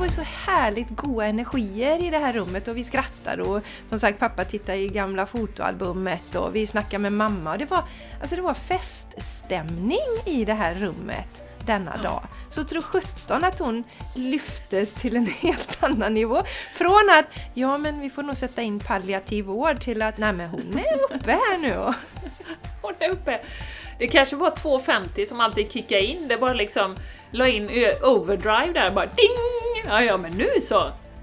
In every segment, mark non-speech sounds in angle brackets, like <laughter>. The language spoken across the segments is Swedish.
var ju så härligt goda energier i det här rummet och vi skrattade och som sagt pappa tittade i gamla fotoalbumet och vi snackade med mamma och det var, alltså det var feststämning i det här rummet denna ja. dag. Så tro sjutton att hon lyftes till en <laughs> helt annan nivå. Från att, ja men vi får nog sätta in palliativ vård till att, nej men hon är uppe här nu. <laughs> hon är uppe. Det kanske var 250 som alltid kickade in, det bara liksom la in overdrive där bara ding! Ja, ja men nu så!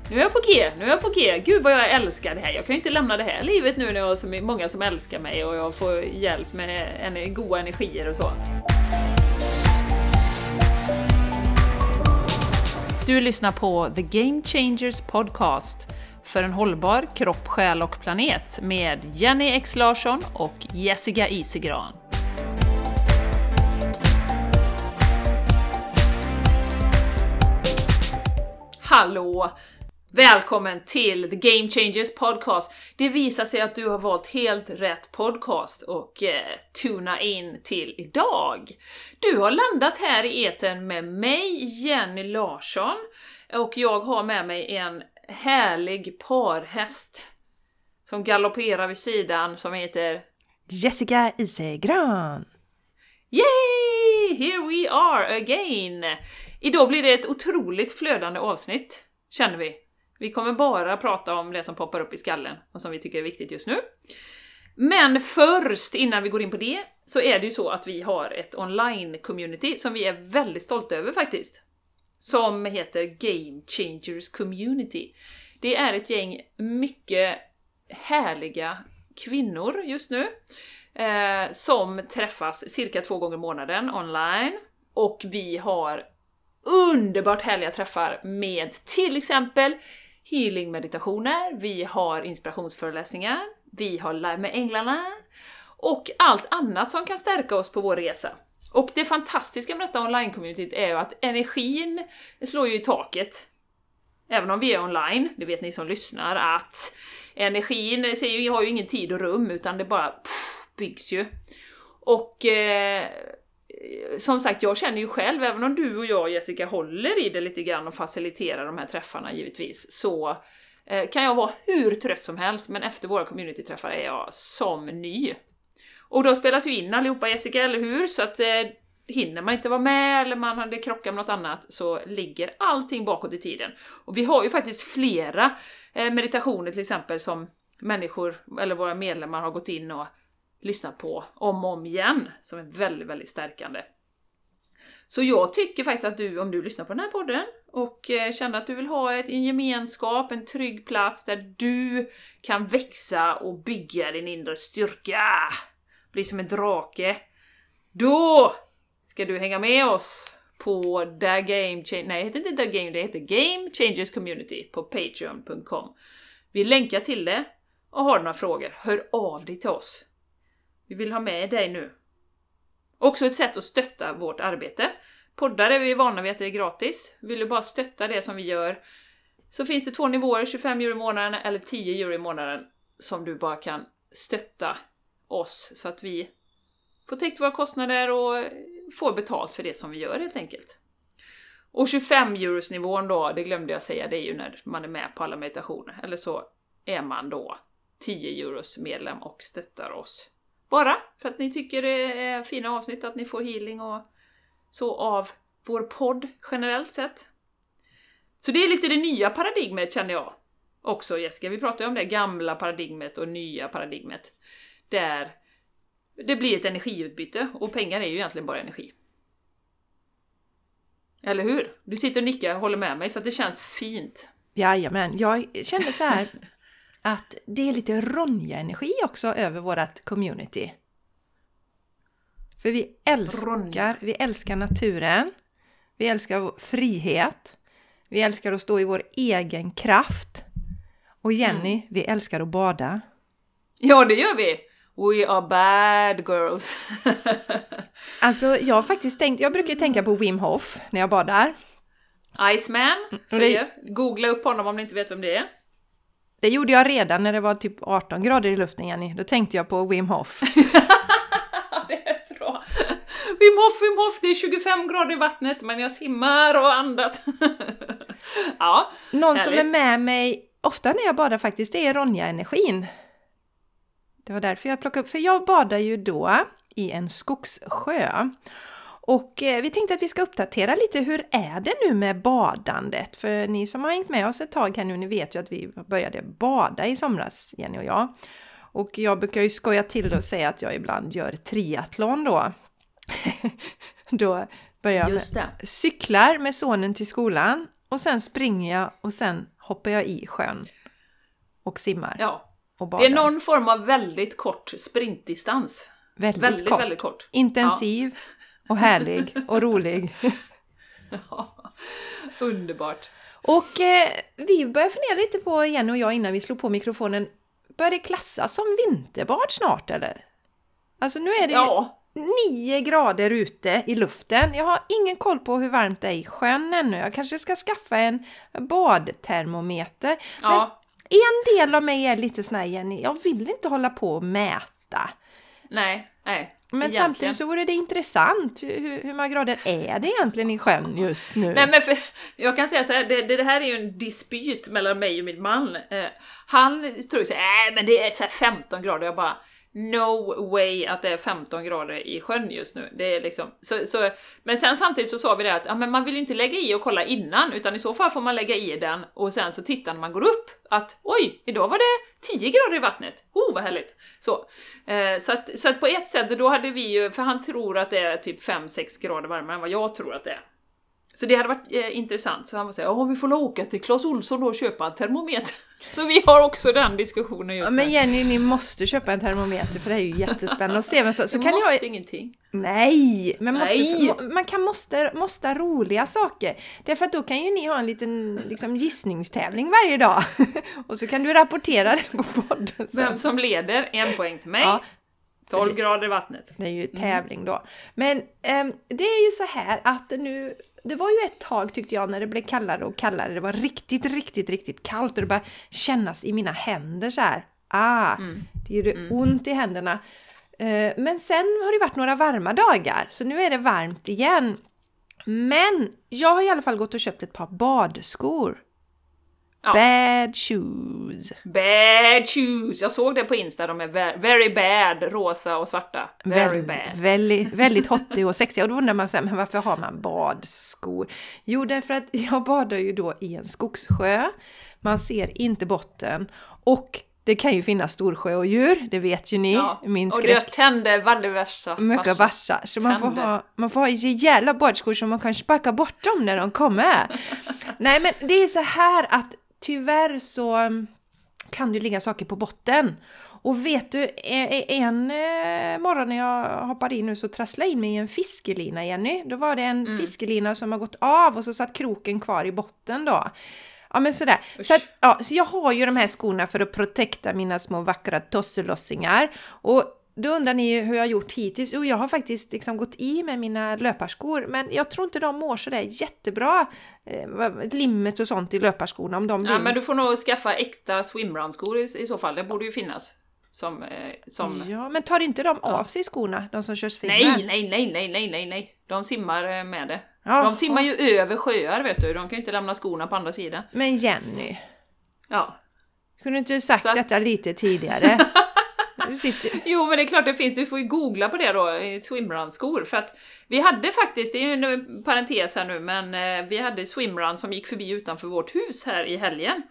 Nu är jag på G, nu är jag på G. Gud vad jag älskar det här. Jag kan ju inte lämna det här livet nu när jag har så många som älskar mig och jag får hjälp med goda energier och så. Du lyssnar på The Game Changers Podcast för en hållbar kropp, själ och planet med Jenny X Larsson och Jessica Isigran. Hallå! Välkommen till The Game Changers Podcast! Det visar sig att du har valt helt rätt podcast och eh, tuna in till idag. Du har landat här i eten med mig, Jenny Larsson, och jag har med mig en härlig parhäst som galopperar vid sidan som heter Jessica Isegran! Yay! Here we are again! Idag blir det ett otroligt flödande avsnitt, känner vi. Vi kommer bara prata om det som poppar upp i skallen och som vi tycker är viktigt just nu. Men först, innan vi går in på det, så är det ju så att vi har ett online-community som vi är väldigt stolta över faktiskt. Som heter Game Changers Community. Det är ett gäng mycket härliga kvinnor just nu, eh, som träffas cirka två gånger i månaden online. Och vi har underbart härliga träffar med till exempel healingmeditationer, vi har inspirationsföreläsningar, vi har Live med Änglarna och allt annat som kan stärka oss på vår resa. Och det fantastiska med detta online-communityt är ju att energin slår ju i taket. Även om vi är online, det vet ni som lyssnar, att energin har ju ingen tid och rum utan det bara pff, byggs ju. Och eh, som sagt, jag känner ju själv, även om du och jag Jessica håller i det lite grann och faciliterar de här träffarna givetvis, så eh, kan jag vara hur trött som helst, men efter våra communityträffar är jag som ny. Och de spelas ju in allihopa Jessica, eller hur? Så att eh, hinner man inte vara med eller man hade krockat med något annat så ligger allting bakåt i tiden. Och vi har ju faktiskt flera eh, meditationer till exempel som människor, eller våra medlemmar har gått in och lyssna på om och om igen, som är väldigt, väldigt stärkande. Så jag tycker faktiskt att du, om du lyssnar på den här podden och eh, känner att du vill ha ett, en gemenskap, en trygg plats där du kan växa och bygga din inre styrka, bli som en drake, då ska du hänga med oss på The Game Change... Nej, det heter inte The Game, det heter Game Changers Community på Patreon.com. Vi länkar till det och har du några frågor, hör av dig till oss. Vi vill ha med dig nu. Också ett sätt att stötta vårt arbete. Poddar är vi vana vid att det är gratis. Vill du bara stötta det som vi gör så finns det två nivåer, 25 euro i månaden eller 10 euro i månaden, som du bara kan stötta oss så att vi får täckt våra kostnader och får betalt för det som vi gör helt enkelt. Och 25 euros nivån då, det glömde jag säga, det är ju när man är med på alla meditationer. Eller så är man då 10 euros medlem och stöttar oss bara för att ni tycker det är fina avsnitt, att ni får healing och så av vår podd generellt sett. Så det är lite det nya paradigmet känner jag också Jessica. Vi pratade ju om det gamla paradigmet och nya paradigmet. Där det blir ett energiutbyte och pengar är ju egentligen bara energi. Eller hur? Du sitter och nickar och håller med mig så att det känns fint. Jajamän, jag kände så här <laughs> att det är lite Ronja-energi också över vårt community. För vi älskar, vi älskar naturen, vi älskar frihet, vi älskar att stå i vår egen kraft. Och Jenny, mm. vi älskar att bada. Ja, det gör vi! We are bad girls. <laughs> alltså, jag har faktiskt tänkt, jag brukar tänka på Wim Hof när jag badar. Iceman, för er. Googla upp honom om ni inte vet vem det är. Det gjorde jag redan när det var typ 18 grader i luften, Jenny. Då tänkte jag på Wim Hof. <laughs> det är bra! Wim Hof, Wim Hof, det är 25 grader i vattnet men jag simmar och andas. <laughs> Ja, Någon som är Härligt. med mig ofta när jag badar faktiskt, det är Ronja-energin. Det var därför jag plockade upp, för jag badar ju då i en skogssjö. Och eh, vi tänkte att vi ska uppdatera lite, hur är det nu med badandet? För ni som har hängt med oss ett tag här nu, ni vet ju att vi började bada i somras, Jenny och jag. Och jag brukar ju skoja till det och säga att jag ibland gör triathlon då. <laughs> då börjar jag med det. cyklar med sonen till skolan och sen springer jag och sen hoppar jag i sjön och simmar Ja. och Det badar. är någon form av väldigt kort sprintdistans. väldigt, Väldigt, kort, väldigt kort. intensiv och härlig och rolig. <laughs> Ja. Underbart. Och eh, vi började fundera lite på, Jenny och jag, innan vi slog på mikrofonen, börjar det klassas som vinterbad snart eller? Alltså nu är det Ja, 9 grader ute i luften. Jag har ingen koll på hur varmt det är i sjön ännu. Jag kanske ska skaffa en badtermometer. ja. En del av mig är lite sån här, Jenny, jag vill inte hålla på och mäta. Nej, nej. Men egentligen. samtidigt så vore det intressant. Hur, hur många grader är det egentligen i sjön just nu? Nej men för, <laughs> jag kan säga så här, det, det, här är ju en dispyt mellan mig och min man. Eh, han tror ju så här, äh, men det är så här 15 grader, jag bara No way att det är 15 grader i sjön just nu. Det är liksom, så, så, men sen samtidigt så sa vi det att ja, men man vill ju inte lägga i och kolla innan, utan i så fall får man lägga i den och sen så tittar när man går upp att oj, idag var det 10 grader i vattnet. Oh, vad härligt! Så, eh, så, att, så att på ett sätt, då hade vi ju, för han tror att det är typ 5-6 grader varmare än vad jag tror att det är. Så det hade varit eh, intressant. Så han var såhär, ja vi får nog åka till Clas Ohlson då och köpa en termometer. <laughs> Så vi har också den diskussionen Ja, just men nu. Jenny, ni måste köpa en termometer för det är ju jättespännande att se. Men så, så du kan måste jag... ingenting. Nej! Men Nej. man kan måste, måste roliga saker. Därför att då kan ju ni ha en liten liksom, gissningstävling varje dag. <laughs> och så kan du rapportera det på podden sen. Vem som leder, en poäng till mig. Ja, 12 det- grader i vattnet. Det är ju Mm. tävling då. Men ehm, det är ju så här att nu, det var ju ett tag tyckte jag när det blev kallare och kallare. Det var riktigt, riktigt, riktigt kallt och det började kännas i mina händer så här. Ah, Mm. det gjorde ont i händerna. Eh, men sen har det varit några varma dagar, så nu är det varmt igen. Men jag har i alla fall gått och köpt ett par badskor. Ja. Bad shoes. Bad shoes! Jag såg det på Insta, de är ve- very bad, rosa och svarta. Very Väl- bad. Väldigt, <laughs> väldigt hottig och sexiga. Och då undrar man så här, men varför har man badskor? Jo, därför att jag badar ju då i en skogssjö. Man ser inte botten. Och det kan ju finnas storsjöodjur, det vet ju ni. Ja. Min Och skräck. deras tänder väldigt värsta. Mycket vassa. Så man får, ha, man får ha rejäla badskor så man kan sparka bort dem när de kommer. <laughs> Nej men det är så här att tyvärr så mm, kan det ligga saker på botten. Och vet du, e- e- en eh, morgon när jag hoppade in nu så trasslade jag in mig i en fiskelina Jenny. Då var det en Mm. fiskelina som har gått av och så satt kroken kvar i botten då. Ja men sådär. Usch. Så, att, ja, så jag har ju de här skorna för att protekta mina små vackra tosselossingar. Och då undrar ni ju hur jag har gjort hittills. Jo, jag har faktiskt liksom gått i med mina löparskor, men jag tror inte de mår sådär jättebra. Eh, limmet och sånt i löparskorna, om de blir... Ja, men du får nog skaffa äkta swimrun-skor i, i så fall. Det borde ju finnas. Som... Eh, som... Ja, men tar inte de av sig skorna, de som körs finnar? Nej, nej, nej, nej, nej, nej, nej. De simmar eh, med det. Ja, De simmar ju över sjöar, vet du. De kan ju inte lämna skorna på andra sidan. Men Jenny, Ja. kunde du inte sagt att- detta lite tidigare? <laughs> <laughs> Jo, men det är klart det finns. Du får ju googla på det då, swimrun-skor. För att vi hade faktiskt, det är ju en eh, parentes här nu, men eh, vi hade swimrun som gick förbi utanför vårt hus här i helgen.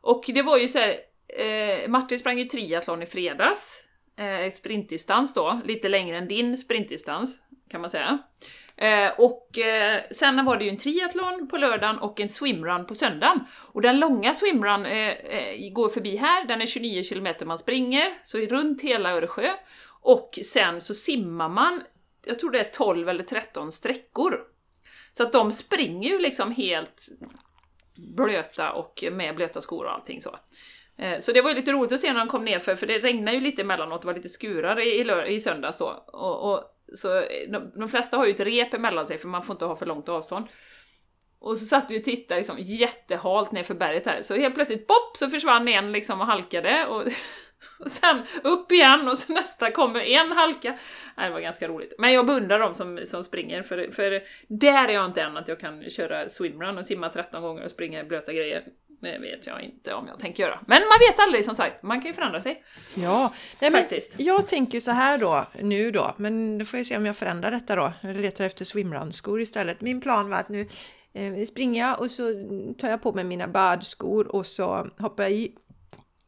Och det var ju så här, eh, Martin sprang ju triathlon i fredags, eh, sprintdistans då, lite längre än din sprintdistans, kan man säga. Eh, och eh, sen var det ju en triathlon på lördagen och en swimrun på söndagen. Och den långa swimrun eh, eh, går förbi här, den är 29 km man springer, så runt hela Öresjö. Och sen så simmar man, jag tror det är 12 eller 13 sträckor. Så att de springer ju liksom helt blöta och med blöta skor och allting så. Eh, så det var ju lite roligt att se när de kom ner för, för det regnade ju lite emellanåt, det var lite skurar i, i, i söndags då. Och, och, så de, de flesta har ju ett rep emellan sig för man får inte ha för långt avstånd. Och så satt vi och tittade liksom jättehalt ner för berget här, så helt plötsligt pop så försvann en liksom och halkade och <laughs> Och sen upp igen och så nästa kommer en halka. Nej, det var ganska roligt. Men jag beundrar dem som, som springer, för, för där är jag inte än att jag kan köra swimrun och simma 13 gånger och springa i blöta grejer. Det vet jag inte om jag tänker göra. Men man vet aldrig som sagt, man kan ju förändra sig. Ja, nej, men Faktiskt. jag tänker så här då, nu då, men då får jag se om jag förändrar detta då. Jag letar efter swimrun-skor istället. Min plan var att nu eh, springer jag och så tar jag på mig mina badskor och så hoppar jag i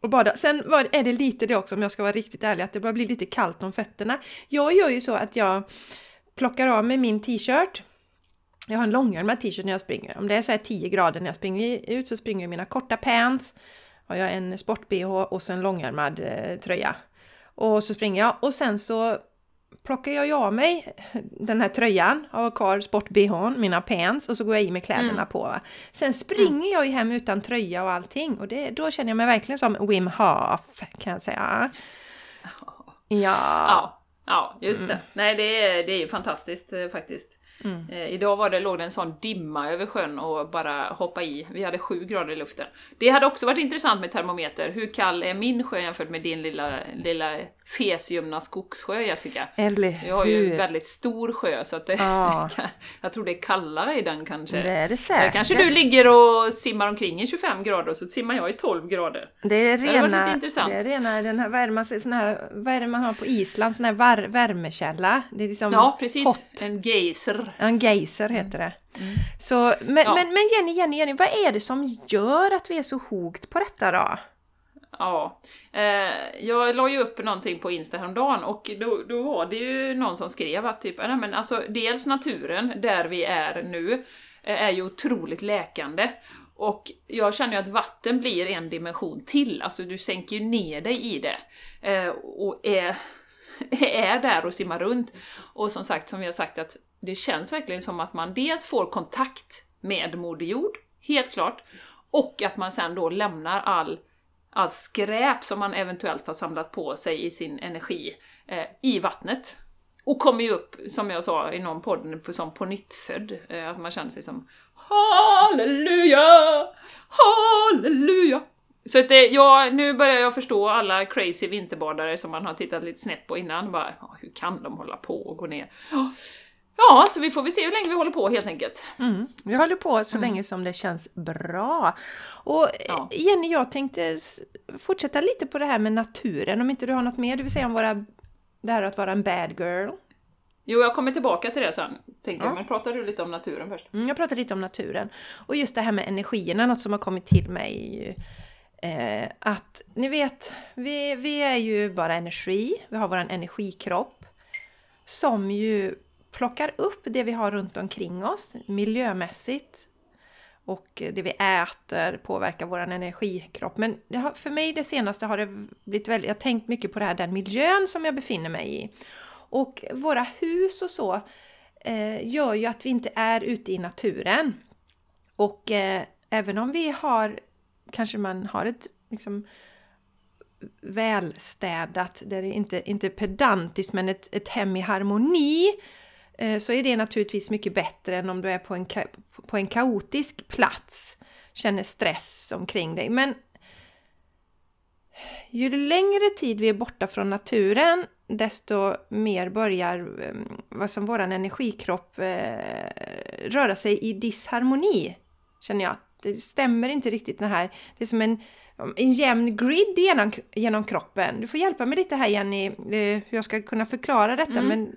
och bada. Sen var, är det lite det också, om jag ska vara riktigt ärlig, att det börjar bli lite kallt om fötterna. Jag gör ju så att jag plockar av mig min t-shirt. Jag har en långärmad t-shirt när jag springer. Om det är så här 10 grader när jag springer ut så springer jag i mina korta pants. Har jag en sport-bh och så en långärmad eh, tröja. Och så springer jag och sen så plockar jag av mig den här tröjan, har kvar sport-bhn, mina pants och så går jag i med kläderna Mm. på. va. Sen springer jag ju hem utan tröja och allting och det, då känner jag mig verkligen som Wim Hof kan jag säga. Ja. Ja, ja just det. Nej, det är, det är ju fantastiskt eh, faktiskt. Mm. Eh, idag var det, låg det en sån dimma över sjön och bara hoppa i. Vi hade sju grader i luften. Det hade också varit intressant med termometer. Hur kall är min sjö jämfört med din lilla, lilla fesjumna skogssjö, Jessica? Eller Jag har ju en hur? väldigt stor sjö, så att det, Ja. <laughs> jag tror det är kallare i den kanske. Det är det Där säkert. kanske du ligger och simmar omkring i 25 grader och så simmar jag i 12 grader. Det är lite rena, intressant. det är rena den här värmen, sån här, vad är det man har på Island, sån här var, värmekälla. Det är liksom Ja, precis. hot. En geyser. En geyser heter det. Mm. Så, men, Ja. men, men Jenny, Jenny, Jenny, vad är det som gör att vi är så hooked på detta då? Ja, eh, jag la ju upp någonting på Insta häromdagen och då, då var det ju någon som skrev att typ, nej men alltså dels naturen, där vi är nu, eh, är ju otroligt läkande. Och jag känner ju att vatten blir en dimension till, alltså du sänker ju ner dig i det. Eh, och är, <laughs> är där och simmar runt. Och som sagt, som vi har sagt, att det känns verkligen som att man dels får kontakt med Moder Jord, helt klart, och att man sen då lämnar all allt skräp som man eventuellt har samlat på sig i sin energi eh, i vattnet. Och kommer ju upp, som jag sa i någon podd, som på nyttfödd. Eh, att man känner sig som Halleluja! Halleluja! Så att det, ja, nu börjar jag förstå alla crazy vinterbadare som man har tittat lite snett på innan. Bara, hur kan de hålla på och gå ner? Ja, Ja, så vi får väl se hur länge vi håller på helt enkelt. Mm. Vi håller på så länge som det känns bra. Och Ja. eh, Jenny, jag tänkte fortsätta lite på det här med naturen, om inte du har något mer du vill säga om våra, det här att vara en bad girl? Jo, jag kommer tillbaka till det sen, tänkte Ja. jag. Men pratar du lite om naturen först? Mm, jag pratar lite om naturen. Och just det här med energierna, något som har kommit till mig. Eh, att ni vet, vi, vi är ju bara energi. Vi har våran energikropp. Som ju plockar upp det vi har runt omkring oss miljömässigt. Och det vi äter påverkar vår energikropp. Men det har, för mig det senaste har det blivit väldigt, jag har tänkt mycket på det här, den miljön som jag befinner mig i. Och våra hus och så eh, gör ju att vi inte är ute i naturen. Och eh, även om vi har, kanske man har ett liksom välstädat, där det inte, inte pedantiskt men ett, ett hem i harmoni, eh, så är det naturligtvis mycket bättre än om du är på en, på en kaotisk plats, känner stress omkring dig. Men ju längre tid vi är borta från naturen, desto mer börjar eh, vad som våran energikropp eh, röra sig i disharmoni, känner jag. Det stämmer inte riktigt det här. Det är som en, en jämn grid genom, genom kroppen. Du får hjälpa mig lite här Jenny, eh, hur jag ska kunna förklara detta. Mm. Men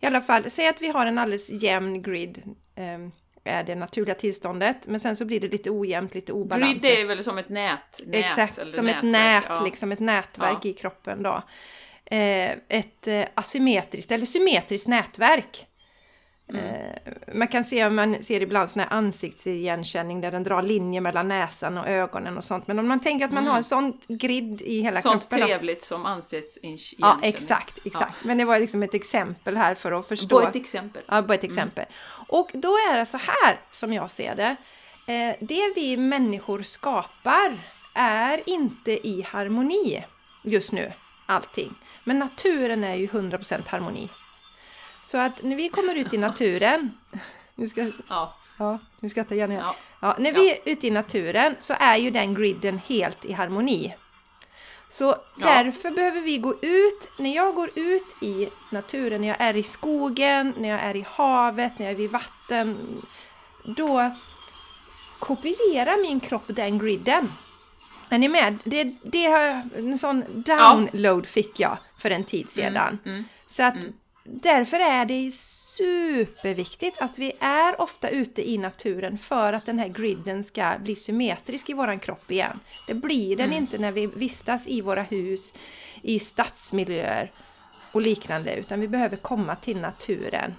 i alla fall, säg att vi har en alldeles jämn grid. Eh, är det naturliga tillståndet, men sen så blir det lite ojämnt, lite obalans. Grid är väl som ett nät? nät Exakt, som ett nätverk, nät, ja. liksom ett nätverk Ja. i kroppen då. Eh, ett eh, asymmetriskt eller symmetriskt nätverk. Mm. Eh, man kan se, man ser ibland sån här ansiktsigenkänning där den drar linjer mellan näsan och ögonen och sånt. Men om man tänker att man har en sån grid i hela Mm. Sånt kroppen. då- trevligt som ansiktsigenskännning. Ja, exakt, exakt. Men det var liksom ett exempel här för att förstå. På ett exempel. Ja, bara ett exempel. Och då är det så här som jag ser det. Eh, det vi människor skapar är inte i harmoni just nu, allting. Men naturen är ju 100% harmoni. Så att när vi kommer ut i naturen, <laughs> nu ska, Ja. ja, nu skrattar Jenny. Ja. Ja, när vi är ute i naturen så är ju den griden helt i harmoni. Så Ja. därför behöver vi gå ut, när jag går ut i naturen, när jag är i skogen, när jag är i havet, när jag är vid vatten, då kopierar min kropp den griden. Är ni med? Det, det har jag, en sån download fick jag för en tid sedan. Mm. Så att därför är det superviktigt att vi är ofta ute i naturen för att den här griden ska bli symmetrisk i våran kropp igen. Det blir den inte när vi vistas i våra hus, i stadsmiljöer och liknande, utan vi behöver komma till naturen.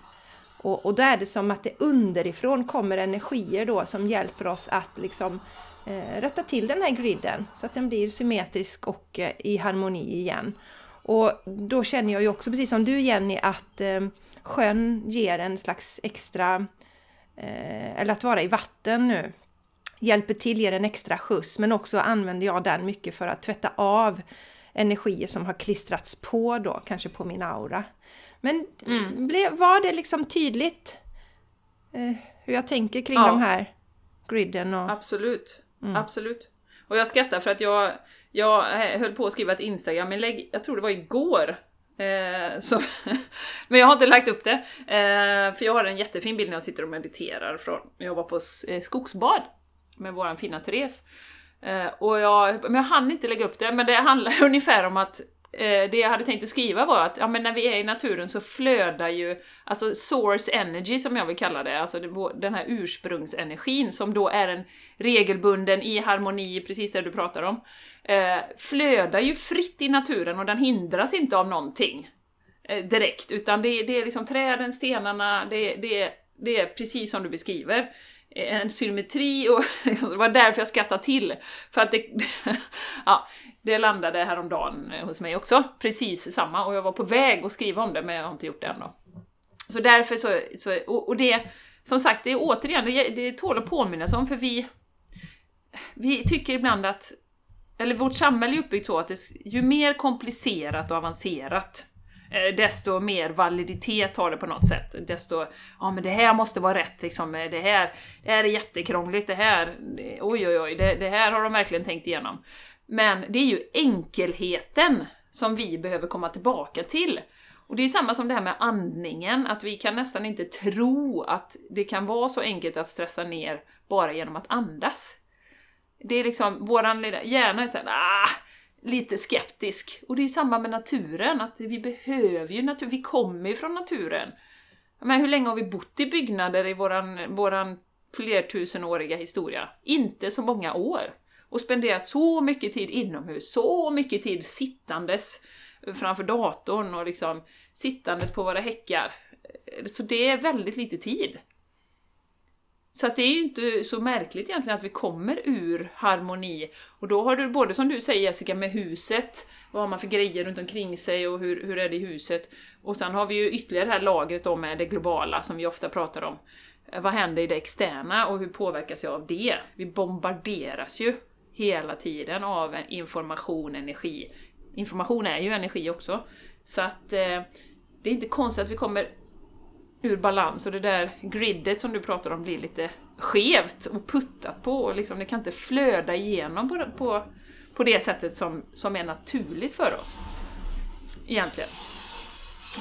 Och, och då är det som att det underifrån kommer energier då som hjälper oss att liksom eh, rätta till den här griden så att den blir symmetrisk och eh, i harmoni igen. Och då känner jag ju också, precis som du Jenny, att eh, sjön ger en slags extra, eh, eller att vara i vatten nu, hjälper till, ger en extra skjuts. Men också använder jag den mycket för att tvätta av energier som har klistrats på då, kanske på min aura. Men Mm. blev, var det liksom tydligt eh, hur jag tänker kring Ja. de här griden och... Absolut. Mm. Absolut. Och jag skrattar för att jag, jag eh, höll på att skriva ett Instagram-inlägg, jag tror det var igår. Eh, så, <laughs> men jag har inte lagt upp det. Eh, för jag har en jättefin bild när jag sitter och mediterar från, jag var på eh, skogsbad med våran fina Therese. Eh, och jag, men jag hann inte lägga upp det, men det handlar <laughs> ungefär om att Eh, det jag hade tänkt att skriva var att ja, men när vi är i naturen så flödar ju, alltså source energy som jag vill kalla det, alltså den här ursprungsenergin som då är en regelbunden i harmoni, precis det du pratar om, eh, flödar ju fritt i naturen och den hindras inte av någonting eh, direkt, utan det, det är liksom träden, stenarna, det, det, det är precis som du beskriver. En symmetri och <laughs> liksom, det var därför jag skrattade till. För att det, <laughs> ja, det landade häromdagen hos mig också, precis samma, och jag var på väg att skriva om det men jag har inte gjort det än då. Så därför så, så och, och det, som sagt, det är återigen, det, det tål att påminnas om för vi, vi tycker ibland att, eller vårt samhälle är uppbyggt så att det, ju mer komplicerat och avancerat Eh, desto mer validitet har det på något sätt. Desto, ja men det här måste vara rätt liksom, eh, det här, det här är jättekrångligt, det här, eh, oj oj oj, det, det här har de verkligen tänkt igenom. Men det är ju enkelheten som vi behöver komma tillbaka till. Och det är samma som det här med andningen, att vi kan nästan inte tro att det kan vara så enkelt att stressa ner bara genom att andas. Det är liksom, våran hjärna är såhär, ah, lite skeptisk. Och det är ju samma med naturen, att vi behöver ju naturen, vi kommer ju från naturen. Men hur länge har vi bott i byggnader i våran, våran flertusenåriga historia? Inte så många år. Och spenderat så mycket tid inomhus, så mycket tid sittandes framför datorn och liksom sittandes på våra häckar. Så det är väldigt lite tid. Så att det är ju inte så märkligt egentligen att vi kommer ur harmoni. Och då har du både som du säger Jessica med huset, vad har man för grejer runt omkring sig och hur, hur är det i huset? Och sen har vi ju ytterligare det här lagret då med det globala som vi ofta pratar om. Vad händer i det externa och hur påverkas jag av det? Vi bombarderas ju hela tiden av information, energi. Information är ju energi också. Så att eh, det är inte konstigt att vi kommer ur balans och det där gridet som du pratar om blir lite skevt och puttat på och liksom det kan inte flöda igenom på, på, på det sättet som, som är naturligt för oss. Egentligen.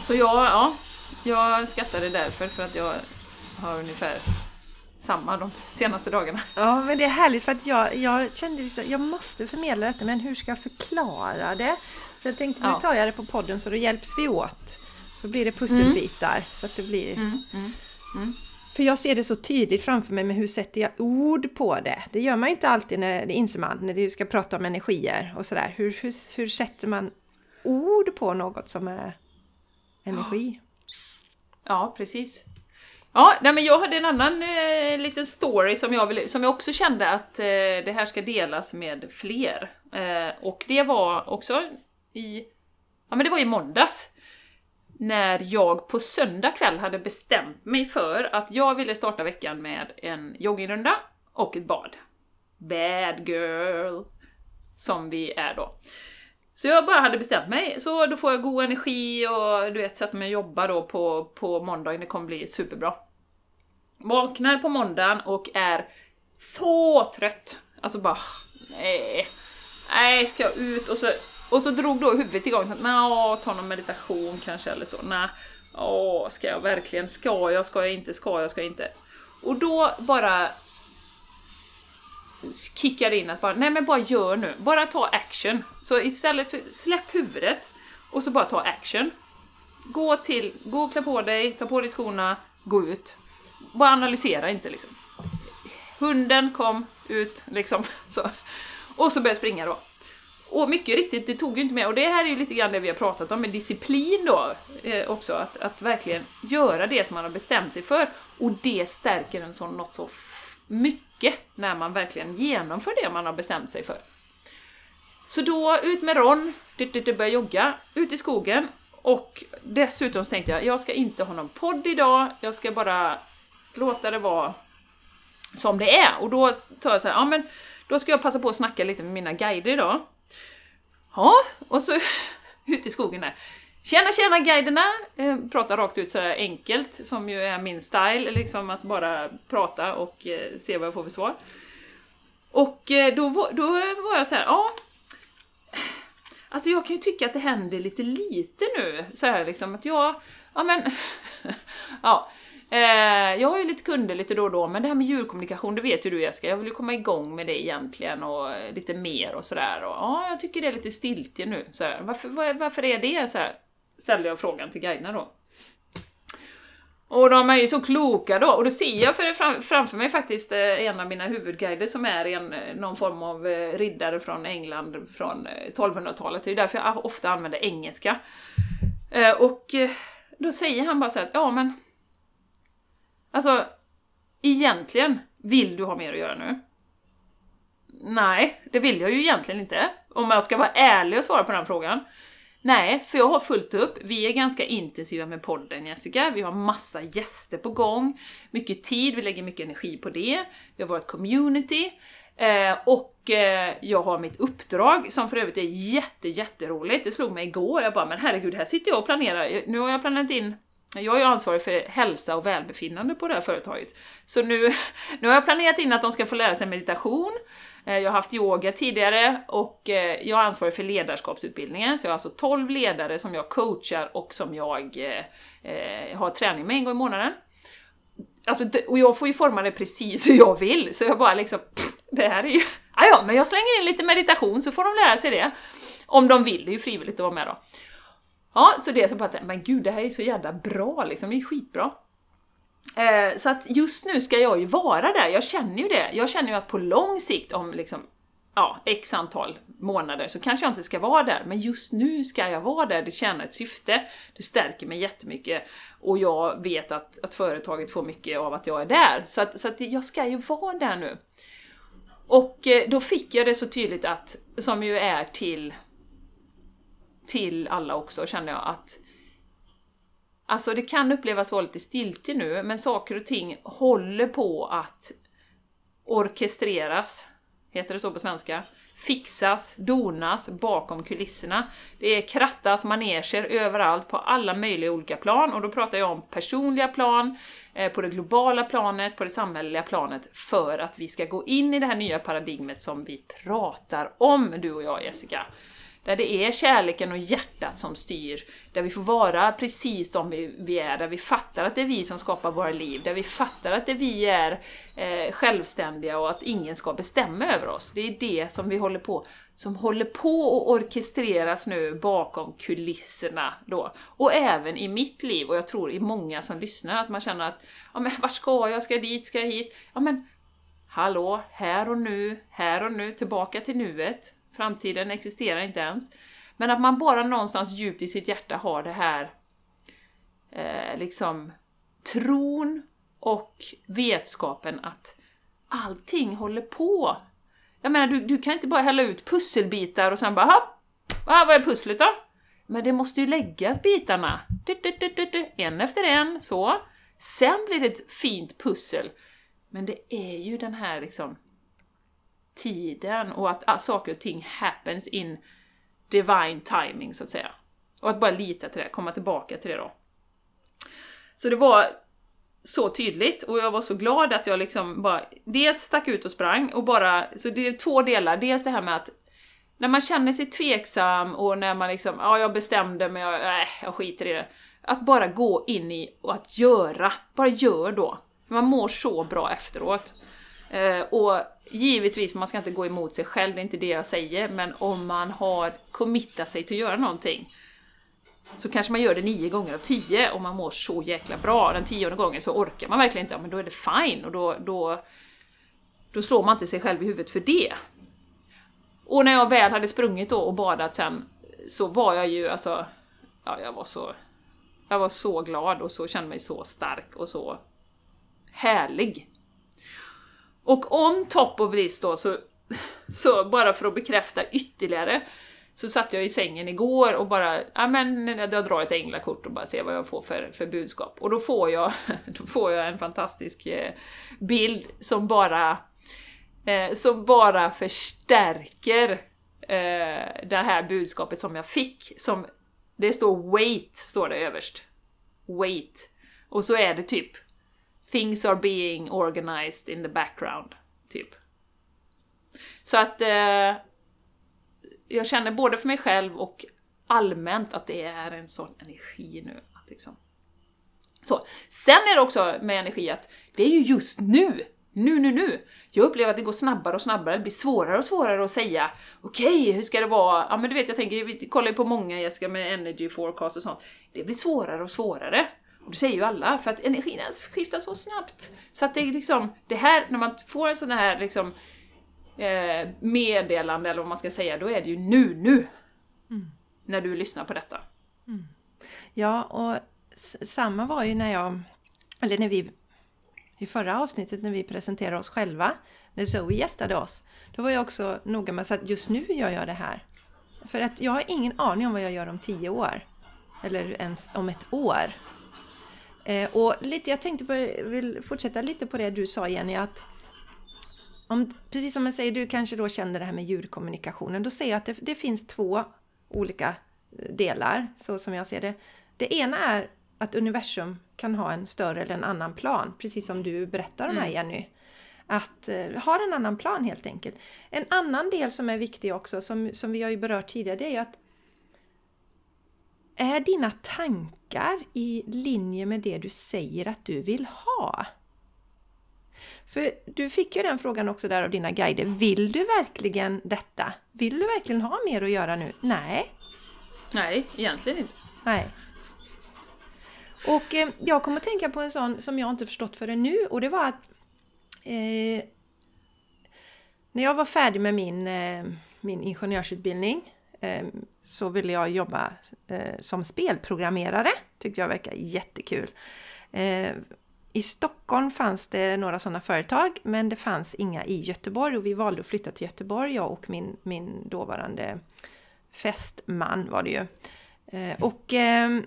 Så jag, ja, jag skattade därför för att jag har ungefär samma de senaste dagarna. Ja, men det är härligt för att jag, jag kände liksom, jag måste förmedla detta, men hur ska jag förklara det? Så jag tänkte, nu tar jag det på podden så då hjälps vi åt. Så blir det pusselbitar, så att det blir... Mm, mm, mm. För jag ser det så tydligt framför mig, men hur sätter jag ord på det? Det gör man inte alltid när det inser man, när du ska prata om energier och sådär. Hur, hur, hur sätter man ord på något som är energi? Ja, precis. Ja, nej, men jag hade en annan eh, liten story som jag, ville, som jag också kände att eh, det här ska delas med fler. Eh, och det var också i... Ja, men det var i måndags. När jag på söndag kväll hade bestämt mig för att jag ville starta veckan med en joggingrunda och ett bad. Bad girl! Som vi är då. Så jag bara hade bestämt mig, så då får jag god energi och du vet, sätter mig och jobbar då på, på måndagen, det kommer bli superbra. Vaknar på måndagen och är så trött. Alltså bara, nej, nej, ska jag ut? Och så och så drog då huvudet igång, så att, "Nja, ta någon meditation kanske eller så. Nej, åh, ska jag verkligen? Ska jag? Ska jag inte? Ska jag? Ska jag inte? Och då bara kickar in att bara, nej men bara gör nu, bara ta action. Så istället för, släpp huvudet och så bara ta action. Gå till, gå och klä på dig, ta på dig skorna, gå ut. Bara analysera inte liksom. Hunden kom ut liksom, <laughs> så. Och så började jag springa då. Och mycket riktigt, det tog ju inte med. Och det här är ju lite grann det vi har pratat om med disciplin då eh, också. Att, att verkligen göra det som man har bestämt sig för. Och det stärker en sån något så mycket när man verkligen genomför det man har bestämt sig för. Så då ut med Ron, börja jogga, ut i skogen. Och dessutom så tänkte jag, jag ska inte ha någon podd idag, jag ska bara låta det vara som det är. Och då tar jag så här, ja men då ska jag passa på att snacka lite med mina guider idag. Ja, och så <laughs> ut i skogen där. Tjena tjena guiderna! Eh, prata rakt ut sådär enkelt, som ju är min style, liksom att bara prata och eh, se vad jag får för svar. Och eh, då, var- då var jag så här, ja... Alltså jag kan ju tycka att det händer lite lite nu, så här liksom att jag... Ja men... <laughs> ja. Eh, jag har ju lite kunder lite då och då, men det här med djurkommunikation, det vet ju du Jessica, jag vill ju komma igång med det egentligen och lite mer och sådär. Och, ja, jag tycker det är lite stiltje nu. Så här, varför, var- varför är det så här? Ställde jag frågan till guiderna då. Och de är ju så kloka då, och då ser jag för, fram, framför mig faktiskt eh, en av mina huvudguider som är en, någon form av eh, riddare från England från eh, 1200-talet. Det är därför jag ofta använder engelska. Och då säger han bara så här att, ja men... Alltså, egentligen, vill du ha mer att göra nu? Nej, det vill jag ju egentligen inte. Om jag ska vara ärlig och svara på den frågan. Nej, för jag har fullt upp. Vi är ganska intensiva med podden Jessica, vi har massa gäster på gång, mycket tid, vi lägger mycket energi på det, vi har vårt community, eh, och eh, jag har mitt uppdrag som för övrigt är jätte, jätteroligt. Det slog mig igår, jag bara men herregud, här sitter jag och planerar, nu har jag planerat in jag är ju ansvarig för hälsa och välbefinnande på det här företaget. Så nu, nu har jag planerat in att de ska få lära sig meditation, eh, Jag har haft yoga tidigare och eh, jag är ansvarig för ledarskapsutbildningen, så jag har alltså 12 ledare som jag coachar och som jag eh, eh, har träning med en gång i månaden. Alltså, och jag får ju forma det precis hur jag vill, så jag bara liksom, pff, det här är ju... Ah, ja, men jag slänger in lite meditation så får de lära sig det. Om de vill, det är ju frivilligt att vara med då. Ja, så det är så bara att, men gud, det här är så jävla bra liksom, det är skitbra. Eh, så att just nu ska jag ju vara där, jag känner ju det. Jag känner ju att på lång sikt, om liksom, ja, x antal månader, så kanske jag inte ska vara där. Men just nu ska jag vara där, det tjänar ett syfte, det stärker mig jättemycket. Och jag vet att, att företaget får mycket av att jag är där. Så att, så att jag ska ju vara där nu. Och eh, då fick jag det så tydligt att, som ju är till, till alla också, känner jag att Alltså det kan upplevas vara lite stiltje nu, men saker och ting håller på att orkestreras, heter det så på svenska? Fixas, donas bakom kulisserna. Det är krattas maneger överallt på alla möjliga olika plan, och då pratar jag om personliga plan, eh, på det globala planet, på det samhälleliga planet, för att vi ska gå in i det här nya paradigmet som vi pratar om, du och jag Jessica. Där det är kärleken och hjärtat som styr, där vi får vara precis de vi, vi är, där vi fattar att det är vi som skapar våra liv, där vi fattar att det vi är eh, självständiga och att ingen ska bestämma över oss. Det är det som vi håller på, som håller på att orkestreras nu bakom kulisserna då. Och även i mitt liv, och jag tror i många som lyssnar, att man känner att ja men vart ska jag? Ska jag dit? Ska jag hit? Ja men Hallå, här och nu, här och nu, tillbaka till nuet. Framtiden existerar inte ens. Men att man bara någonstans djupt i sitt hjärta har det här eh, liksom tron och vetskapen att allting håller på. Jag menar, du, du kan inte bara hälla ut pusselbitar och sen bara hopp, ah, vad är pusslet då? Men det måste ju läggas bitarna. Du, du, du, du, du, en efter en, så. Sen blir det ett fint pussel. Men det är ju den här liksom tiden och att ah, saker och ting happens in divine timing, så att säga. Och att bara lita till det, komma tillbaka till det då. Så det var så tydligt och jag var så glad att jag liksom bara dels stack ut och sprang och bara, så det är två delar, dels det här med att när man känner sig tveksam och när man liksom, ja jag bestämde men jag, äh, jag skiter i det. Att bara gå in i och att göra. Bara gör då. För man mår så bra efteråt. Eh, och givetvis, man ska inte gå emot sig själv, det är inte det jag säger, men om man har committat sig till att göra någonting så kanske man gör det nio gånger av tio och man mår så jäkla bra. Den tionde gången så orkar man verkligen inte, ja, men då är det fine och då, då, då slår man inte sig själv i huvudet för det. Och när jag väl hade sprungit då och badat sen så var jag ju alltså, ja jag var så, jag var så glad och så kände mig så stark och så härlig. Och on top of this då, så, så bara för att bekräfta ytterligare, så satt jag i sängen igår och bara, ja men jag drar ett änglakort och bara ser vad jag får för, för budskap. Och då får jag, <laughs> då får jag en fantastisk eh, bild som bara, eh, som bara förstärker eh, det här budskapet som jag fick. Som, det står 'wait' står det överst. Wait. Och så är det typ Things are being organized in the background, typ. Så att eh, jag känner både för mig själv och allmänt att det är en sån energi nu. Att liksom. så. Sen är det också med energi att det är ju just nu, nu, nu, nu. Jag upplever att det går snabbare och snabbare, det blir svårare och svårare att säga okej, okay, hur ska det vara? Ja men du vet, jag tänker, vi kollar ju på många Jessica med energy forecast och sånt. Det blir svårare och svårare. Och det säger ju alla, för att energin skiftar så snabbt. Så att det är liksom, det här, när man får en sån här liksom eh, meddelande, eller vad man ska säga, då är det ju nu, nu! Mm. När du lyssnar på detta. Mm. Ja, och samma var ju när jag, eller när vi, i förra avsnittet när vi presenterade oss själva, när Zoe gästade oss, då var jag också noga med att just nu gör jag det här. För att jag har ingen aning om vad jag gör om tio år. Eller ens om ett år. Eh, och lite, jag tänkte på, vill fortsätta lite på det du sa Jenny, att om, precis som jag säger, du kanske då känner det här med ljudkommunikationen. Då säger jag att det, det finns två olika delar, så som jag ser det. Det ena är att universum kan ha en större eller en annan plan, precis som du berättar om mm. här Jenny. Att uh, ha en annan plan helt enkelt. En annan del som är viktig också, som, som vi har ju berört tidigare, det är ju att är dina tankar i linje med det du säger att du vill ha? För du fick ju den frågan också där av dina guider. Vill du verkligen detta? Vill du verkligen ha mer att göra nu? Nej. Nej, egentligen inte. Nej. Och eh, jag kommer att tänka på en sån som jag inte förstått förrän nu och det var att eh, när jag var färdig med min, eh, min ingenjörsutbildning Ehm, så ville jag jobba eh, som spelprogrammerare. Tyckte jag verkar jättekul. Eh, i Stockholm fanns det några sådana företag men det fanns inga i Göteborg och vi valde att flytta till Göteborg, jag och min, min dåvarande fästman var det ju. Eh, och eh,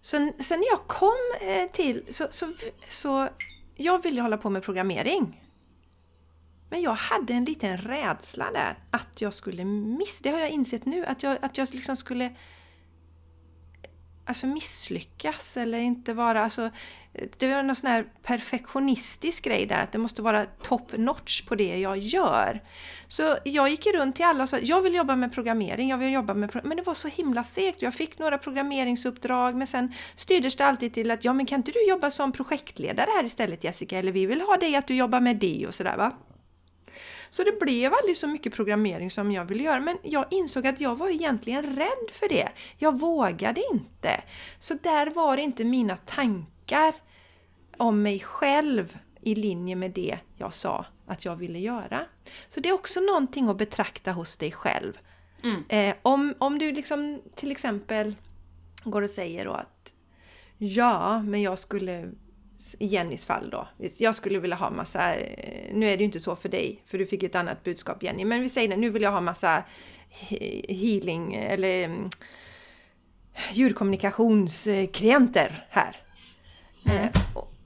sen, sen när jag kom eh, till så, så, så jag ville hålla på med programmering. Men jag hade en liten rädsla där att jag skulle missa, det har jag insett nu, att jag, att jag liksom skulle alltså misslyckas eller inte vara... Alltså, det var någon sån här perfektionistisk grej där, att det måste vara top notch på det jag gör. Så jag gick runt till alla och sa jag vill jobba med programmering, jag vill jobba med... Men det var så himla segt. Jag fick några programmeringsuppdrag men sen styrdes det alltid till att ja men kan inte du jobba som projektledare här istället Jessica? Eller vi vill ha dig att du jobbar med det och sådär va. Så det blev aldrig så mycket programmering som jag ville göra, men jag insåg att jag var egentligen rädd för det. Jag vågade inte. Så där var inte mina tankar om mig själv i linje med det jag sa att jag ville göra. Så det är också någonting att betrakta hos dig själv. Mm. Eh, om, om du liksom till exempel går och säger då att Ja, men jag skulle i Jennys fall då. Jag skulle vilja ha massa, eh, nu är det ju inte så för dig, för du fick ju ett annat budskap Jenny, men vi säger det, nu vill jag ha massa healing eller mm, ljudkommunikationsklienter här. Mm. Eh,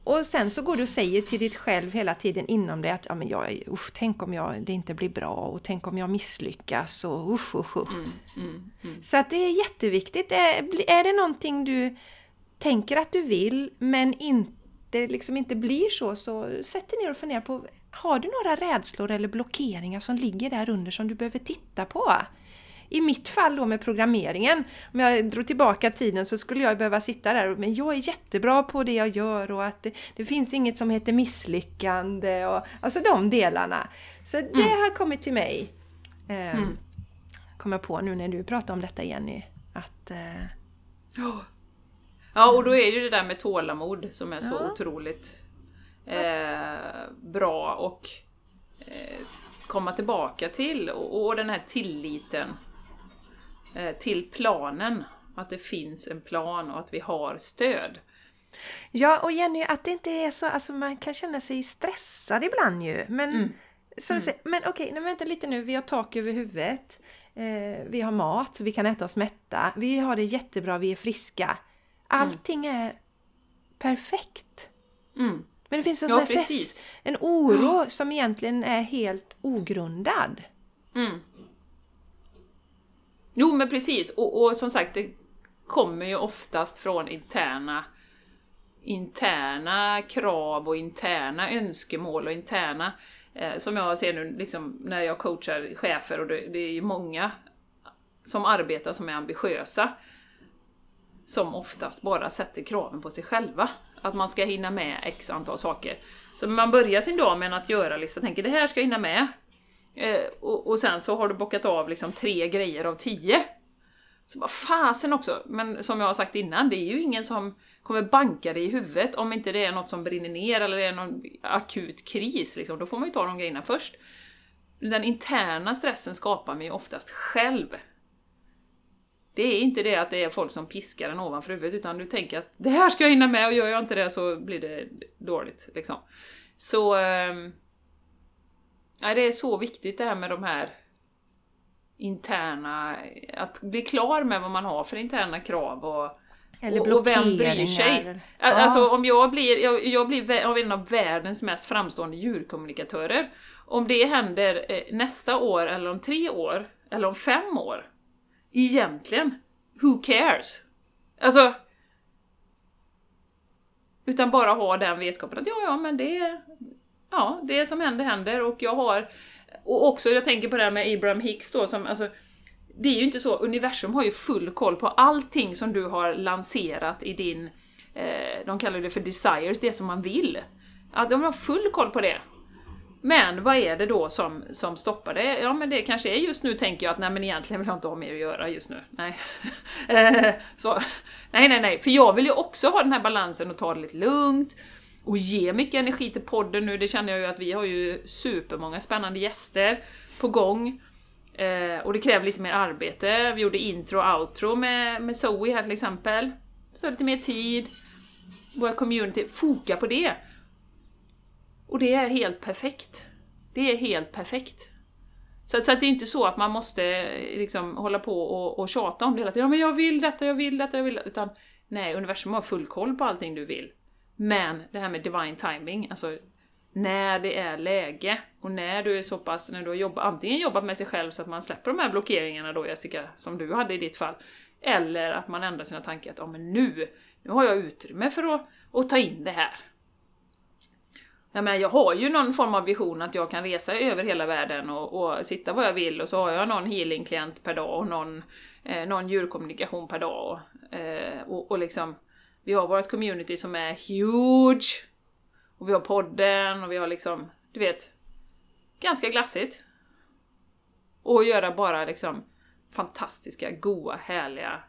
och sen så går du och säger till ditt själv hela tiden inom dig att ja, men jag, usch, tänk om jag, det inte blir bra och tänk om jag misslyckas och usch, usch, usch. Mm, mm, mm. Så att det är jätteviktigt. Är, är det någonting du tänker att du vill men inte det liksom inte blir så, så sätt dig ner och fundera på har du några rädslor eller blockeringar som ligger där under som du behöver titta på? I mitt fall då med programmeringen, om jag drog tillbaka tiden så skulle jag behöva sitta där och men jag är jättebra på det jag gör och att det, det finns inget som heter misslyckande och alltså de delarna. Så det mm. har kommit till mig. Eh, mm. Kom jag på nu när du pratar om detta Jenny. Att... Eh, Ja, och då är ju det där med tålamod som är så ja. otroligt eh, bra och eh, komma tillbaka till. Och, och den här tilliten eh, till planen. Att det finns en plan och att vi har stöd. Ja, och Jenny, att det inte är så, alltså man kan känna sig stressad ibland ju. Men, mm. mm. Säger, men okej, okay, vänta lite nu, vi har tak över huvudet. Eh, vi har mat, vi kan äta oss mätta. Vi har det jättebra, vi är friska. Allting är perfekt. Mm. Men det finns en, ja, en oro som egentligen är helt ogrundad. Mm. Jo men precis, och, och, som sagt det kommer ju oftast från interna interna krav och interna önskemål och interna eh, som jag ser nu liksom, när jag coachar chefer och det, det är ju många som arbetar som är ambitiösa som oftast bara sätter kraven på sig själva. Att man ska hinna med x antal saker. Så man börjar sin dag med en att göra-lista, tänker det här ska jag hinna med. Eh, och, och, sen så har du bockat av liksom tre grejer av tio. Så bara fasen också! Men som jag har sagt innan, det är ju ingen som kommer banka dig i huvudet om inte det är något som brinner ner eller det är någon akut kris. Liksom. Då får man ju ta de grejerna först. Den interna stressen skapar man ju oftast själv. Det är inte det att det är folk som piskar en ovanför huvudet, utan du tänker att det här ska jag hinna med och gör jag inte det så blir det dåligt. Liksom. Så... Eh, det är så viktigt det här med de här interna... Att bli klar med vad man har för interna krav och eller och, och vem bryr sig? Ja. Alltså om jag blir, jag, jag blir en av världens mest framstående djurkommunikatörer, om det händer eh, nästa år eller om tre år, eller om fem år, egentligen, who cares? Alltså... Utan bara ha den vetskapen att ja, ja, men det... Ja, det som händer händer och jag har... Och också, jag tänker på det här med Abraham Hicks då, som alltså... Det är ju inte så, universum har ju full koll på allting som du har lanserat i din... Eh, de kallar det för desires, det som man vill. Att de har full koll på det. Men vad är det då som, som stoppar det? Ja men det kanske är just nu tänker jag att nej men egentligen vill jag inte ha mer att göra just nu. Nej. <laughs> Eh, så, nej, nej, nej. För jag vill ju också ha den här balansen och ta det lite lugnt och ge mycket energi till podden nu. Det känner jag ju att vi har ju supermånga spännande gäster på gång. Eh, och det kräver lite mer arbete. Vi gjorde intro och outro med, med Zoe här till exempel. Så lite mer tid. Våra community, foka på det. Och det är helt perfekt. Det är helt perfekt. Så, så att det är inte så att man måste liksom hålla på och, och tjata om det hela tiden. Ja, men jag vill detta, jag vill detta, jag vill detta. Utan nej, universum har full koll på allting du vill. Men det här med divine timing, alltså när det är läge och när du är så pass, när du har jobbat, antingen jobbat med sig själv så att man släpper de här blockeringarna då Jessica, som du hade i ditt fall, eller att man ändrar sina tankar att ja, men nu, nu har jag utrymme för att, att ta in det här. Jag menar, jag har ju någon form av vision att jag kan resa över hela världen och, och sitta var jag vill och så har jag någon healingklient per dag och någon, eh, någon djurkommunikation per dag. Eh, och, och liksom, vi har vårt community som är huge! Och vi har podden och vi har liksom, du vet, ganska glassigt. Och göra bara liksom fantastiska, goa, härliga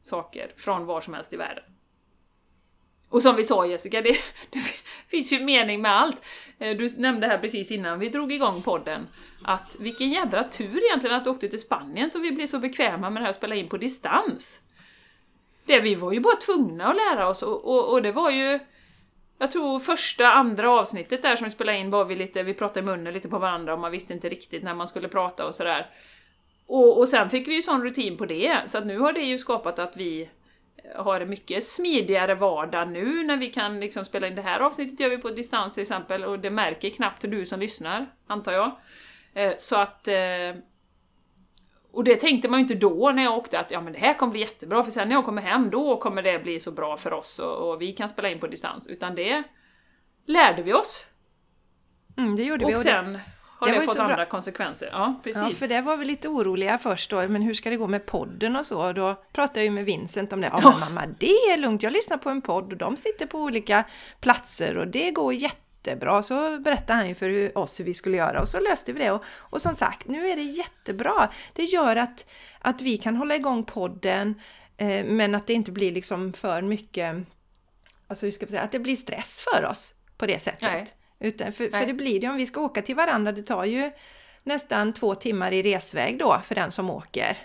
saker från var som helst i världen. Och som vi sa Jessica, det, <laughs> det finns ju mening med allt. Eh, du nämnde här precis innan vi drog igång podden att vilken jädra tur egentligen att du åkte till Spanien så vi blev så bekväma med det här att spela in på distans. Det vi var ju bara tvungna att lära oss och, och, och det var ju jag tror första, andra avsnittet där som vi spelade in var vi lite, vi pratade i munnen lite på varandra och man visste inte riktigt när man skulle prata och sådär. Och, och sen fick vi ju sån rutin på det, så att nu har det ju skapat att vi har en mycket smidigare vardag nu när vi kan liksom spela in det här avsnittet gör vi på distans till exempel och det märker knappt du som lyssnar, antar jag. Eh, så att... Eh, och det tänkte man ju inte då när jag åkte att ja men det här kommer bli jättebra för sen när jag kommer hem då kommer det bli så bra för oss och, och vi kan spela in på distans. Utan det lärde vi oss. Mm, det gjorde vi. Och Och det, sen har det det, fått så bra. andra konsekvenser. Ja, precis. ja, för det var vi lite oroliga först då, men hur ska det gå med podden och så? Och då pratade jag ju med Vincent om det. Ja, men mamma, det är lugnt. Jag lyssnar på en podd och de sitter på olika platser och det går jättebra. Så berättade han ju för oss hur vi skulle göra och så löste vi det. Och, och som sagt, nu är det jättebra. Det gör att, att vi kan hålla igång podden, eh, men att det inte blir liksom för mycket, alltså hur ska vi säga, att det blir stress för oss på det sättet. Nej. Utan, för, för det blir det om vi ska åka till varandra, det tar ju nästan två timmar i resväg då för den som åker.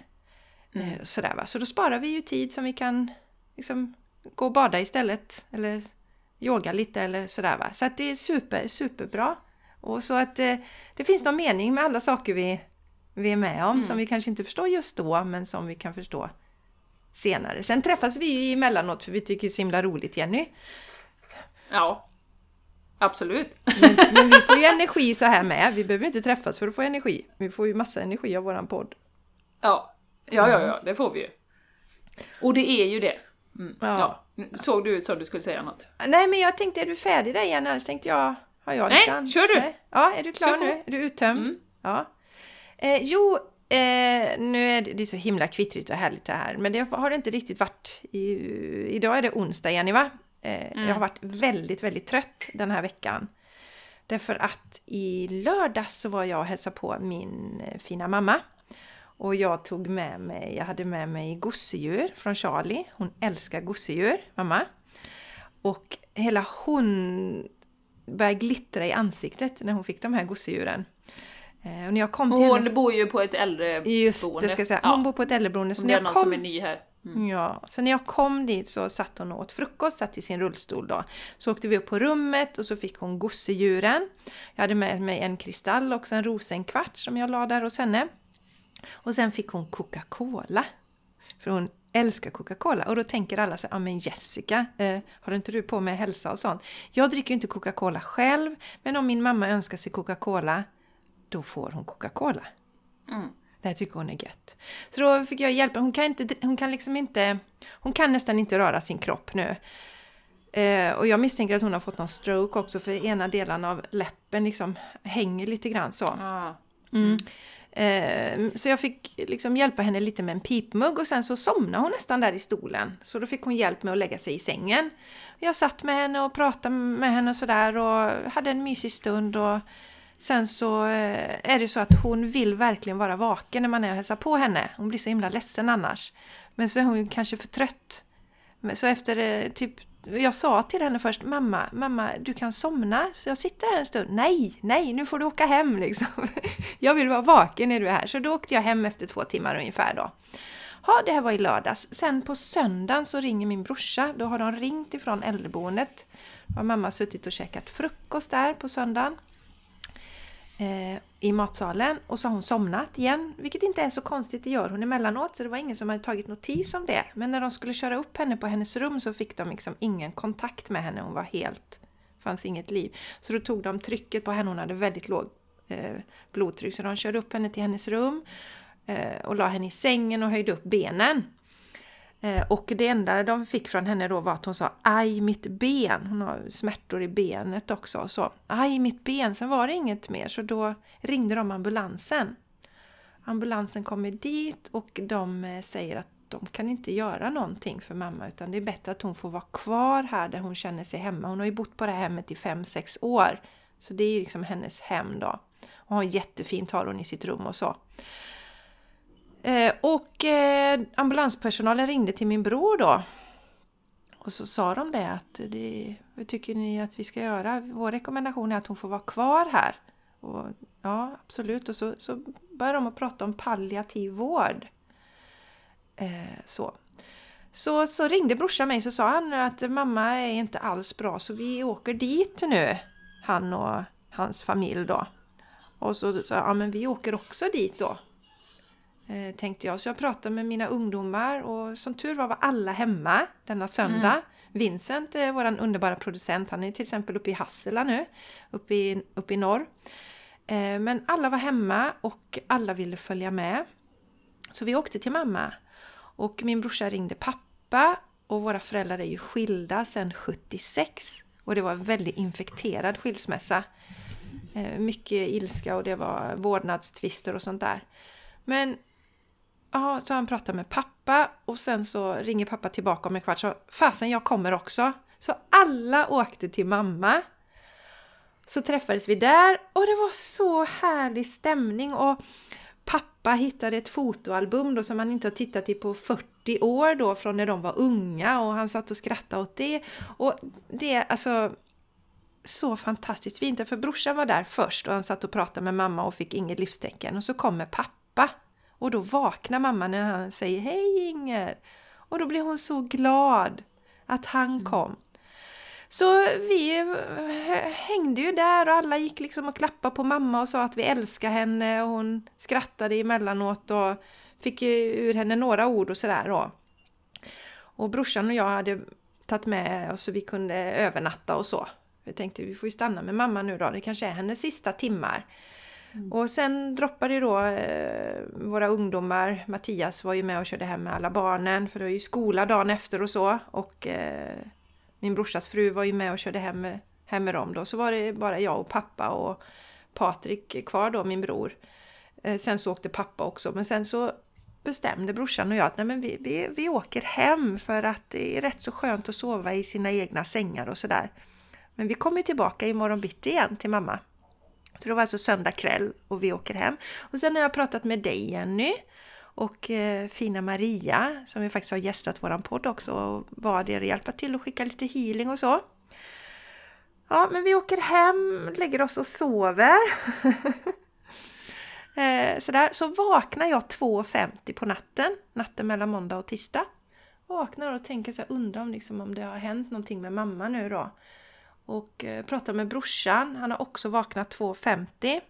Mm. Eh, Sådär, va? Så då sparar vi ju tid som vi kan liksom, gå och bada istället. Eller yoga lite eller sådär. Va? Så att det är super, superbra. Och så att eh, det finns någon mening med alla saker vi, vi är med om Mm. som vi kanske inte förstår just då men som vi kan förstå senare. Sen träffas vi ju emellanåt för vi tycker det är så himla roligt Jenny. Ja, absolut. Men, men vi får ju energi så här med. Vi behöver inte träffas för att få energi. Vi får ju massa energi av våran podd. Ja, ja, ja, ja det får vi ju. Och det är ju det. Mm. Ja. Ja. Såg du ut som du skulle säga något? Nej men jag tänkte, är du färdig där igen? Annars tänkte jag, har jag Nej, lite kör du. Nej. Ja, är du klar nu? Är du uttömd? Mm. Ja. Eh, jo, eh, nu är det, det är så himla kvittrigt och härligt det här. Men det har det inte riktigt varit. I, idag är det onsdag, Jenny va? Mm. Jag har varit väldigt, väldigt trött den här veckan. Därför att i lördags så var jag och hälsade på min eh, fina mamma. Och jag tog med mig, jag hade med mig gosedjur från Charlie. Hon älskar gosedjur, mamma. Och hela hon började glittra i ansiktet när hon fick de här gosedjuren. Eh, och när jag kom till Hon henne... bor ju på ett äldreboende. Just det, ska jag säga. Hon Ja, bor på ett äldreboende. Så när jag kom som är ny här. Mm. Ja, så när jag kom dit så satt hon och åt frukost, satt i sin rullstol då. Så åkte vi upp på rummet och så fick hon gosedjuren. Jag hade med mig en kristall och en rosenkvart som jag la där hos henne. Och sen fick hon Coca-Cola. För hon älskar Coca-Cola. Och då tänker alla så ja men Jessica, eh, har inte du på med hälsa och sånt? Jag dricker ju inte Coca-Cola själv, men om min mamma önskar sig Coca-Cola, då får hon Coca-Cola. Mm. Det här tycker hon är gött. Så då fick jag hjälpa. Hon kan, inte, hon kan liksom inte... Hon kan nästan inte röra sin kropp nu. Eh, och jag misstänker att hon har fått någon stroke också för ena delen av läppen liksom hänger lite grann så. Ah. Mm. Eh, så jag fick liksom hjälpa henne lite med en pipmugg och sen så somnade hon nästan där i stolen. Så då fick hon hjälp med att lägga sig i sängen. Jag satt med henne och pratade med henne och sådär och hade en mysig stund och sen så eh, är det så att hon vill verkligen vara vaken när man är och hälsar på henne. Hon blir så himla ledsen annars. Men så är hon ju kanske för trött. Så efter eh, typ jag sa till henne först, mamma, mamma, du kan somna, så jag sitter här en stund. Nej, nej, nu får du åka hem <laughs> liksom. Jag vill vara vaken när du är här. Så då åkte jag hem efter två timmar ungefär då. Ja, det här var i lördags. Sen på söndagen så ringer min brorsa. Då har de ringt ifrån äldreboendet. Då har mamma suttit och käkat frukost där på söndagen. Eh, I matsalen. Och så har hon somnat igen. Vilket inte är så konstigt, det gör hon emellanåt. Så det var ingen som hade tagit notis om det. Men när de skulle köra upp henne på hennes rum så fick de liksom ingen kontakt med henne. Hon var helt... fanns inget liv. Så då tog de trycket på henne. Hon hade väldigt låg eh, blodtryck. Så de körde upp henne till hennes rum. Eh, och la henne i sängen och höjde upp benen. Eh, och det enda de fick från henne då var att hon sa aj mitt ben. Hon har smärtor i benet också. Så aj mitt ben. Sen var det inget mer så då ringde de ambulansen. Ambulansen kommer dit och de eh, säger att de kan inte göra någonting för mamma utan det är bättre att hon får vara kvar här där hon känner sig hemma. Hon har ju bott på det här hemmet i 5-6 år. Så det är ju liksom hennes hem då. Och har jättefint har hon i sitt rum och så. Eh, och eh, ambulanspersonalen ringde till min bror då. Och så sa de det att det, vad tycker ni att vi ska göra? Vår rekommendation är att hon får vara kvar här. Och, ja, absolut. Och så, så började de att prata om palliativ vård. Eh, så. Så, så ringde brorsan mig så sa han att mamma är inte alls bra så vi åker dit nu. Han och hans familj då. Och så sa jag, ja men vi åker också dit då. Eh, tänkte jag. Så jag pratade med mina ungdomar och som tur var var alla hemma denna söndag. Mm. Vincent, eh, vår underbara producent, han är till exempel uppe i Hassela nu, uppe i, uppe i norr. Eh, men alla var hemma och alla ville följa med. Så vi åkte till mamma. Och min brorsa ringde pappa och våra föräldrar är ju skilda sedan 76. Och det var en väldigt infekterad skilsmässa. Eh, mycket ilska och det var vårdnadstvister och sånt där. Men ja, så han pratar med pappa och sen så ringer pappa tillbaka om en kvart så fasen jag kommer också. Så alla åkte till mamma. Så träffades vi där och det var så härlig stämning och pappa hittade ett fotoalbum då som han inte har tittat i på 40 år då från när de var unga och han satt och skrattade åt det. Och det alltså så fantastiskt fint för brorsan var där först och han satt och pratade med mamma och fick inget livstecken och så kommer pappa och då vaknar mamma när han säger Hej Inger! Och då blir hon så glad att han mm. kom. Så vi hängde ju där och alla gick liksom och klappade på mamma och sa att vi älskar henne och hon skrattade emellanåt och fick ju ur henne några ord och sådär då. Och brorsan och jag hade tagit med oss så vi kunde övernatta och så. Vi tänkte vi får ju stanna med mamma nu då, det kanske är hennes sista timmar. Mm. Och sen droppade ju då eh, våra ungdomar, Mattias var ju med och körde hem med alla barnen för det var ju skola dagen efter och så. Och eh, min brorsas fru var ju med och körde hem, hem med dem då. Så var det bara jag och pappa och Patrik kvar då, min bror. Eh, sen så åkte pappa också, men sen så bestämde brorsan och jag att nej men vi, vi, vi åker hem för att det är rätt så skönt att sova i sina egna sängar och sådär. Men vi kommer tillbaka imorgon bitti igen till mamma. Så det var alltså söndag kväll och vi åker hem. Och sen har jag pratat med dig Jenny och eh, fina Maria som ju faktiskt har gästat våran podd också och var er och hjälpa till och skicka lite healing och så. Ja, men vi åker hem, lägger oss och sover. <laughs> eh, sådär. Så vaknar jag 2.50 på natten, natten mellan måndag och tisdag. Vaknar och tänker så här, undrar om, liksom, om det har hänt någonting med mamma nu då. Och eh, pratar med brorsan, han har också vaknat 2.50.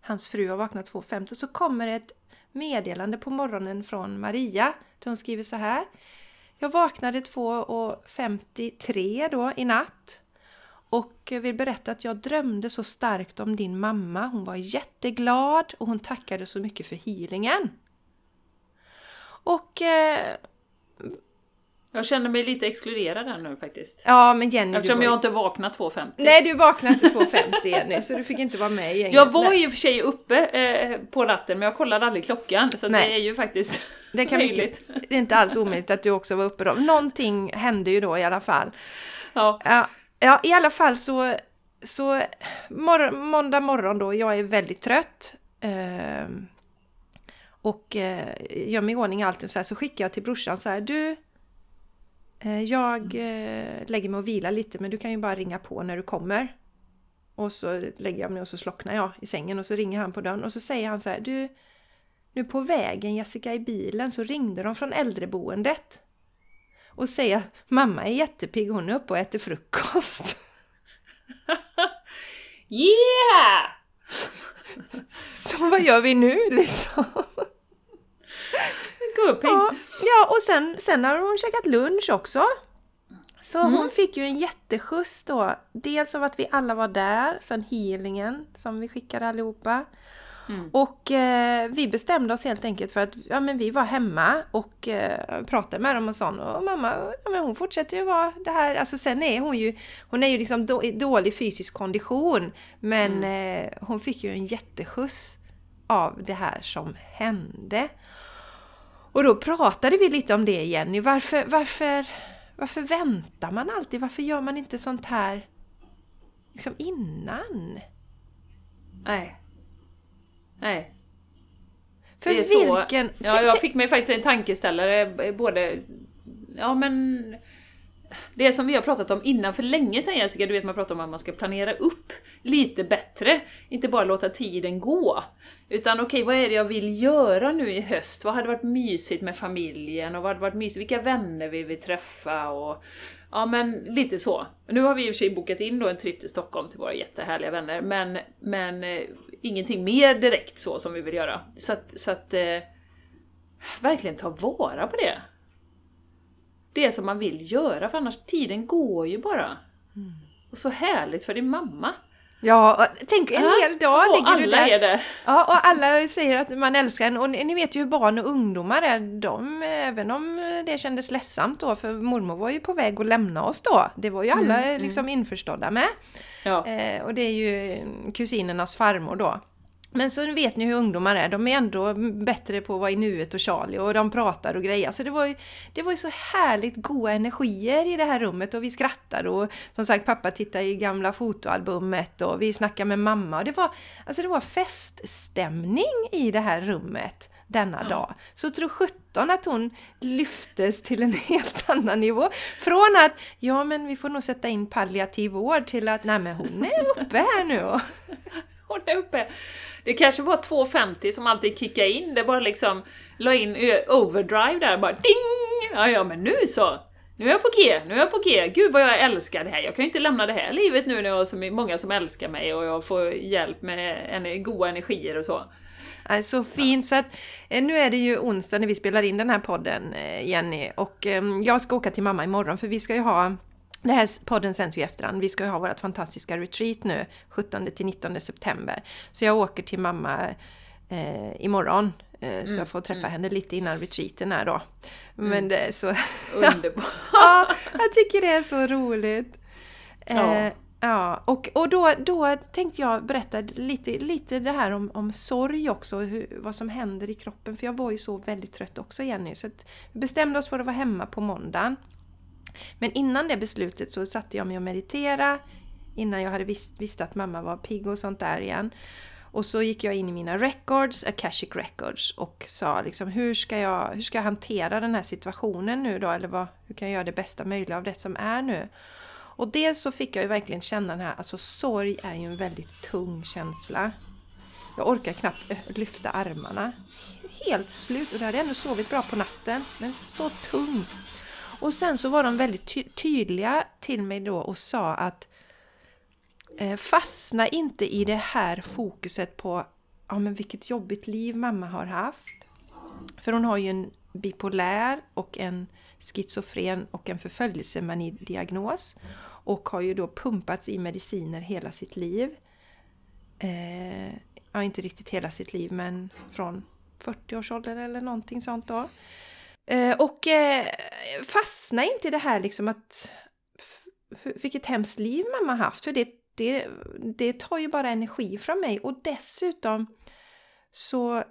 Hans fru har vaknat 2.50. Så kommer ett meddelande på morgonen från Maria. Där hon skriver så här. Jag vaknade 2.53 då i natt. Och eh, vill berätta att jag drömde så starkt om din mamma. Hon var jätteglad och hon tackade så mycket för healingen. Och eh, jag känner mig lite exkluderad här nu faktiskt. Ja, men Jenny, Eftersom jag inte vaknat 2.50. Nej, du vaknade inte 2.50 Jenny, så du fick inte vara med i gänget. Jag var i och för sig uppe eh, på natten, men jag kollade aldrig klockan, så det är ju faktiskt <laughs> det kan möjligt. Mycket, det är inte alls omöjligt att du också var uppe då. Någonting hände ju då i alla fall. Ja. Ja, ja i alla fall så, så mor måndag morgon då, jag är väldigt trött. Eh, och eh, gör mig i ordning allting så här, så skickar jag till brorsan så här, du jag eh, lägger mig och vilar lite men du kan ju bara ringa på när du kommer. Och så lägger jag mig och så slocknar jag i sängen och så ringer han på dörren och så säger han så här Du, nu på vägen Jessica i bilen så ringde de från äldreboendet. Och säger att mamma är jättepigg, hon är uppe och äter frukost. <laughs> yeah! Så vad gör vi nu liksom? Guppig! Ja, ja, och sen, sen har hon käkat lunch också. Så mm. hon fick ju en jätteskjuts då. Dels av att vi alla var där, sen healingen som vi skickade allihopa. Mm. Och eh, vi bestämde oss helt enkelt för att ja, men vi var hemma och eh, pratade med dem och sånt. Och mamma, ja, men hon fortsätter ju vara det här. Alltså sen är hon ju, hon är ju liksom då, dålig fysisk kondition. Men mm. eh, hon fick ju en jätteskjuts av det här som hände. Och då pratade vi lite om det Jenny. Varför, varför, varför väntar man alltid? Varför gör man inte sånt här liksom innan? Nej. Nej. För vilken... Så, ja, jag fick mig faktiskt en tankeställare både... Ja men det som vi har pratat om innan för länge sedan Jessica, du vet man pratar om att man ska planera upp lite bättre. Inte bara låta tiden gå. Utan okej, okay, vad är det jag vill göra nu i höst? Vad hade varit mysigt med familjen? Och vad hade varit mysigt? Vilka vänner vill vi träffa? Och, ja men lite så. Nu har vi i och för sig bokat in då en tripp till Stockholm till våra jättehärliga vänner, men, men eh, ingenting mer direkt så som vi vill göra. Så att, så att eh, verkligen ta vara på det det som man vill göra, för annars tiden går ju bara. Mm. Och så härligt för din mamma. Ja, och tänk en Ja. hel dag Och ligger du där. är där. Ja, och alla säger att man älskar en. Och ni vet ju hur barn och ungdomar är. De, även om det kändes ledsamt då, för mormor var ju på väg att lämna oss då. Det var ju alla Mm, liksom införstådda med. Ja. Eh, och det är ju kusinernas farmor då. Men så vet ni hur ungdomar är, de är ändå bättre på att vara i nuet och Charlie och de pratar och grejer. Så det var ju, det var ju så härligt goda energier i det här rummet och vi skrattade och som sagt pappa tittade i gamla fotoalbumet och vi snackade med mamma och det var, alltså det var feststämning i det här rummet denna dag. Så tro sjutton att hon lyftes till en <laughs> helt annan nivå. Från att, ja men vi får nog sätta in palliativ vård till att, nej men hon är uppe här nu och- Hon är uppe. Det kanske var 250 som alltid kickade in, det bara liksom la in overdrive där, bara ding! Ja, ja, men nu så! Nu är jag på G, nu är jag på G. Gud vad jag älskar det här. Jag kan ju inte lämna det här livet nu när jag har så många som älskar mig och jag får hjälp med en, goda energier och så. Nej, Så fint! Så att, eh, nu är det ju onsdag när vi spelar in den här podden, eh, Jenny. Och ehm, jag ska åka till mamma imorgon för vi ska ju ha det här podden sänds ju i efterhand. Vi ska ju ha vårt fantastiska retreat nu 17 till 19 september. Så jag åker till mamma eh, imorgon. Eh, så jag får träffa henne lite innan retreaten är då. Men det är så... <laughs> Underbart! ja, jag tycker det är så roligt. Ja. Eh, ja, och, och då, då tänkte jag berätta lite, lite det här om, om sorg också, hur, vad som händer i kroppen. För jag var ju så väldigt trött också Jenny, så vi bestämde oss för att vara hemma på måndagen. Men innan det beslutet så satte jag mig och mediterade innan jag hade visst, visst att mamma var pigg och sånt där igen. Och så gick jag in i mina records, Akashic records, och sa liksom hur ska jag, hur ska jag hantera den här situationen nu då? Eller vad, hur kan jag göra det bästa möjliga av det som är nu? Och dels så fick jag ju verkligen känna den här, alltså sorg är ju en väldigt tung känsla. Jag orkar knappt eh, lyfta armarna. Helt slut och då hade jag ändå sovit bra på natten, men så tung. Och sen så var de väldigt ty- tydliga till mig då och sa att eh, fastna inte i det här fokuset på ja, men vilket jobbigt liv mamma har haft. För hon har ju en bipolär och en schizofren och en förföljelsemani-diagnos och har ju då pumpats i mediciner hela sitt liv. Eh, ja, inte riktigt hela sitt liv men från 40-årsåldern eller någonting sånt då. Eh, och eh, fastna inte i det här liksom att vilket hemskt liv mamma haft. För det, det, det tar ju bara energi från mig och dessutom så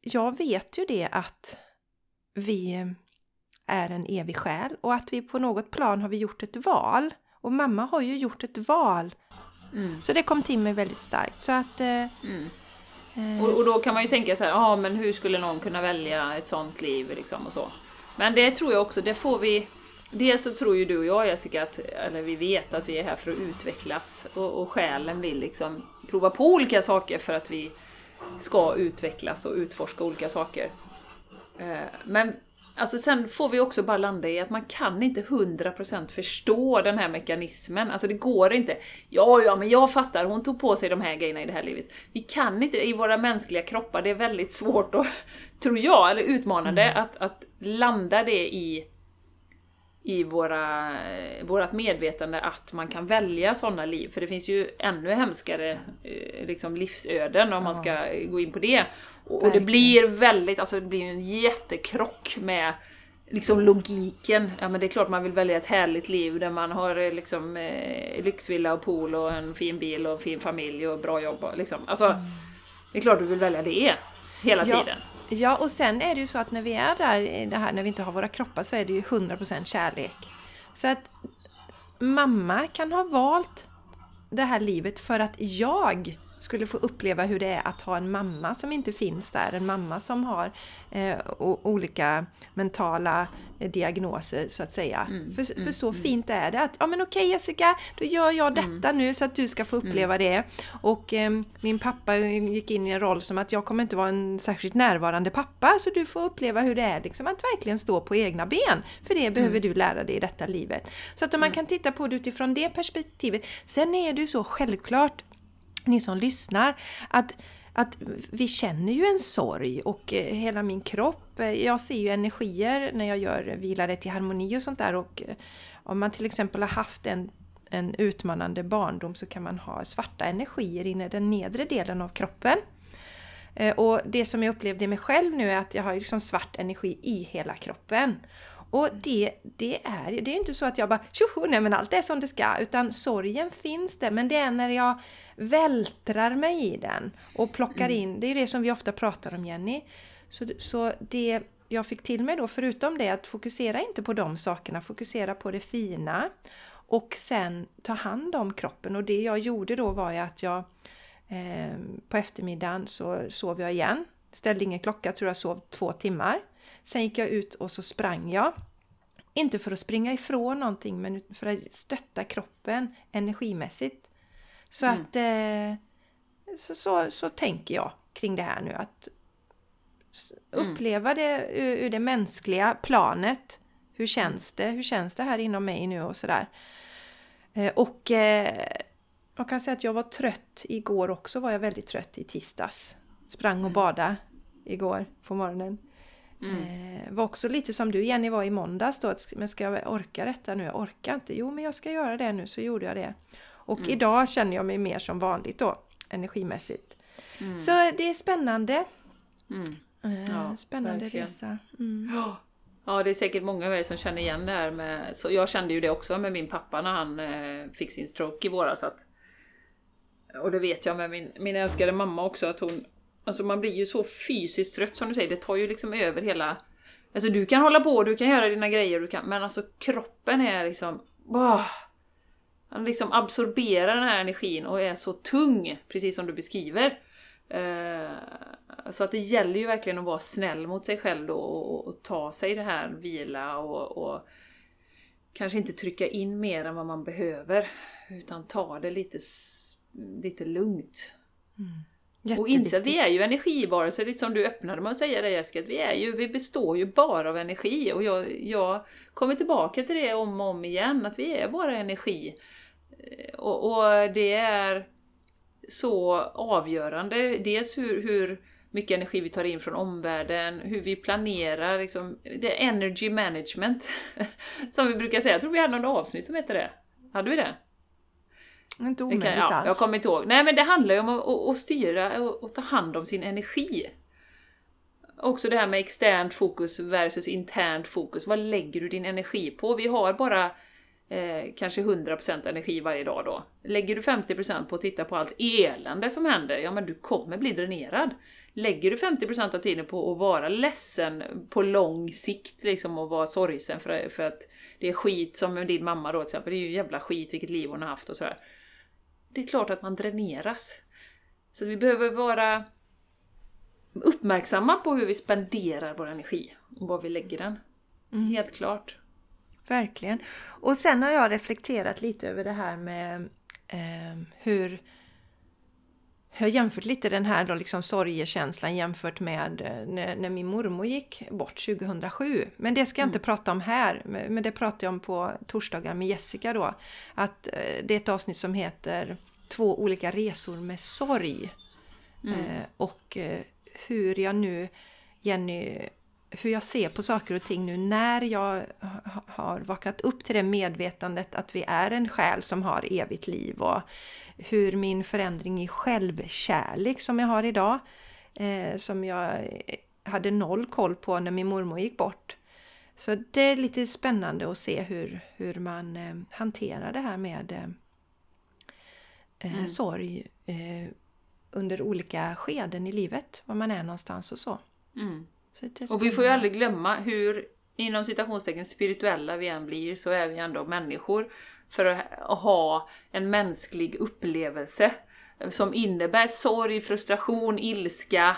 jag vet ju det att vi är en evig själ och att vi på något plan har vi gjort ett val. Och mamma har ju gjort ett val. Mm. Så det kom till mig väldigt starkt. Så att... Eh, Mm. Eh. Och, och då kan man ju tänka så här, ja men hur skulle någon kunna välja ett sånt liv liksom och så. Men det tror jag också, det får vi... Dels så tror ju du och jag Jessica, att, eller vi vet att vi är här för att utvecklas och, och själen vill liksom prova på olika saker för att vi ska utvecklas och utforska olika saker. Eh, men alltså sen får vi också bara landa i att man kan inte 100% förstå den här mekanismen. Alltså det går inte. Ja, ja, men jag fattar, hon tog på sig de här grejerna i det här livet. Vi kan inte, i våra mänskliga kroppar, det är väldigt svårt att, <laughs> tror jag, eller utmanande, att, att landa det i i våra, vårat medvetande att man kan välja sådana liv. För det finns ju ännu hemskare eh, liksom livsöden om man ska gå in på det. Och, och det blir väldigt, alltså det blir en jättekrock med liksom logiken. Ja men det är klart man vill välja ett härligt liv där man har eh, liksom eh, lyxvilla och pool och en fin bil och en fin familj och bra jobb. Liksom. Alltså, det är klart du vill välja det hela Ja. tiden. Ja, och sen är det ju så att när vi är där, det här, när vi inte har våra kroppar, så är det ju 100% kärlek. Så att mamma kan ha valt det här livet för att jag skulle få uppleva hur det är att ha en mamma som inte finns där. En mamma som har eh, olika mentala eh, diagnoser så att säga. för, för så fint är det att, ja men okej Jessica, då gör jag detta nu så att du ska få uppleva det. Och eh, min pappa gick in i en roll som att jag kommer inte vara en särskilt närvarande pappa så du får uppleva hur det är liksom att verkligen stå på egna ben. För det behöver du lära dig i detta livet. Så att om man kan titta på det utifrån det perspektivet. Sen är det ju så självklart ni som lyssnar, att, att vi känner ju en sorg och eh, hela min kropp, eh, jag ser ju energier när jag gör vilare till harmoni och sånt där och eh, om man till exempel har haft en en utmanande barndom så kan man ha svarta energier inne i den nedre delen av kroppen. Och det som jag upplevde i mig själv nu är att jag har liksom svart energi i hela kroppen. Och det, det är det är inte så att jag bara tjoho, nej men allt är som det ska, utan sorgen finns där, men det är när jag vältrar mig i den och plockar mm. in, det är det som vi ofta pratar om Jenny. Så, så det jag fick till mig då, förutom det, att fokusera inte på de sakerna, fokusera på det fina och sen ta hand om kroppen. Och det jag gjorde då var ju att jag eh, på eftermiddagen så sov jag igen. Ställde ingen klocka, tror jag sov två timmar. Sen gick jag ut och så sprang jag. Inte för att springa ifrån någonting men för att stötta kroppen energimässigt. Så mm. att eh, så, så, så tänker jag kring det här nu att mm. uppleva det ur, ur det mänskliga planet. Hur känns det? Hur känns det här inom mig nu och sådär. Eh, och eh, jag kan säga att jag var trött igår också, var jag väldigt trött i tisdags. Sprang och mm. bada igår på morgonen. Mm. Eh, var också lite som du Jenny var i måndags då, men ska jag orka detta nu? Jag orkar inte. Jo, men jag ska göra det nu, så gjorde jag det. Och mm. idag känner jag mig mer som vanligt då, energimässigt. Mm. Så det är spännande. Mm. Eh, ja, spännande verkligen. resa. Mm. Ja. ja, det är säkert många av er som känner igen det här med, så jag kände ju det också med min pappa när han eh, fick sin stroke i våras. Att, och det vet jag med min, min älskade mamma också, att hon, Alltså man blir ju så fysiskt trött som du säger, det tar ju liksom över hela... Alltså du kan hålla på, du kan göra dina grejer, du kan, men alltså kroppen är liksom... Oh, han liksom absorberar den här energin och är så tung, precis som du beskriver. Uh, så att det gäller ju verkligen att vara snäll mot sig själv då och, och ta sig det här vila och, och, kanske inte trycka in mer än vad man behöver. Utan ta det lite, lite lugnt. Mm. Och inse att vi är ju energivarelser, lite som du öppnade med att säga det Jessica, vi, är ju, vi består ju bara av energi. Och jag, jag kommer tillbaka till det om och om igen, att vi är bara energi. Eh, och, och det är så avgörande, dels hur, hur mycket energi vi tar in från omvärlden, hur vi planerar, liksom, det är energy management, <laughs> som vi brukar säga. Jag tror vi hade något avsnitt som heter det. Hade vi det? Inte omöjligt kan, ja, alls. Jag kommer inte ihåg. Nej men det handlar ju om att, att, att styra och, och ta hand om sin energi. Också det här med externt fokus versus internt fokus. Vad lägger du din energi på? Vi har bara eh, kanske 100% energi varje dag då. Lägger du 50% på att titta på allt elände som händer, ja men du kommer bli dränerad. Lägger du 50% av tiden på att vara ledsen på lång sikt liksom och vara sorgsen för, för att det är skit som din mamma då till exempel, det är ju jävla skit vilket liv hon har haft och sådär det är klart att man dräneras. Så vi behöver vara uppmärksamma på hur vi spenderar vår energi och var vi lägger den. Mm. Helt klart. Verkligen. Och sen har jag reflekterat lite över det här med eh, hur jag har jämfört lite den här då liksom sorgekänslan jämfört med eh, när, när, min mormor gick bort 2007. Men det ska jag inte mm. prata om här, men det pratar jag om på torsdagar med Jessica då. Att eh, det är ett avsnitt som heter Två olika resor med sorg. Mm. Eh, och eh, hur jag nu, Jenny, hur jag ser på saker och ting nu när jag har vaknat upp till det medvetandet att vi är en själ som har evigt liv och hur min förändring i självkärlek som jag har idag, eh, som jag hade noll koll på när min mormor gick bort. Så det är lite spännande att se hur, hur man eh, hanterar det här med eh, eh mm. sorg eh, under olika skeden i livet, var man är någonstans och så. Mm. Och vi får ju aldrig glömma hur inom citationstecken spirituella vi än blir så är vi ändå människor för att ha en mänsklig upplevelse som innebär sorg, frustration, ilska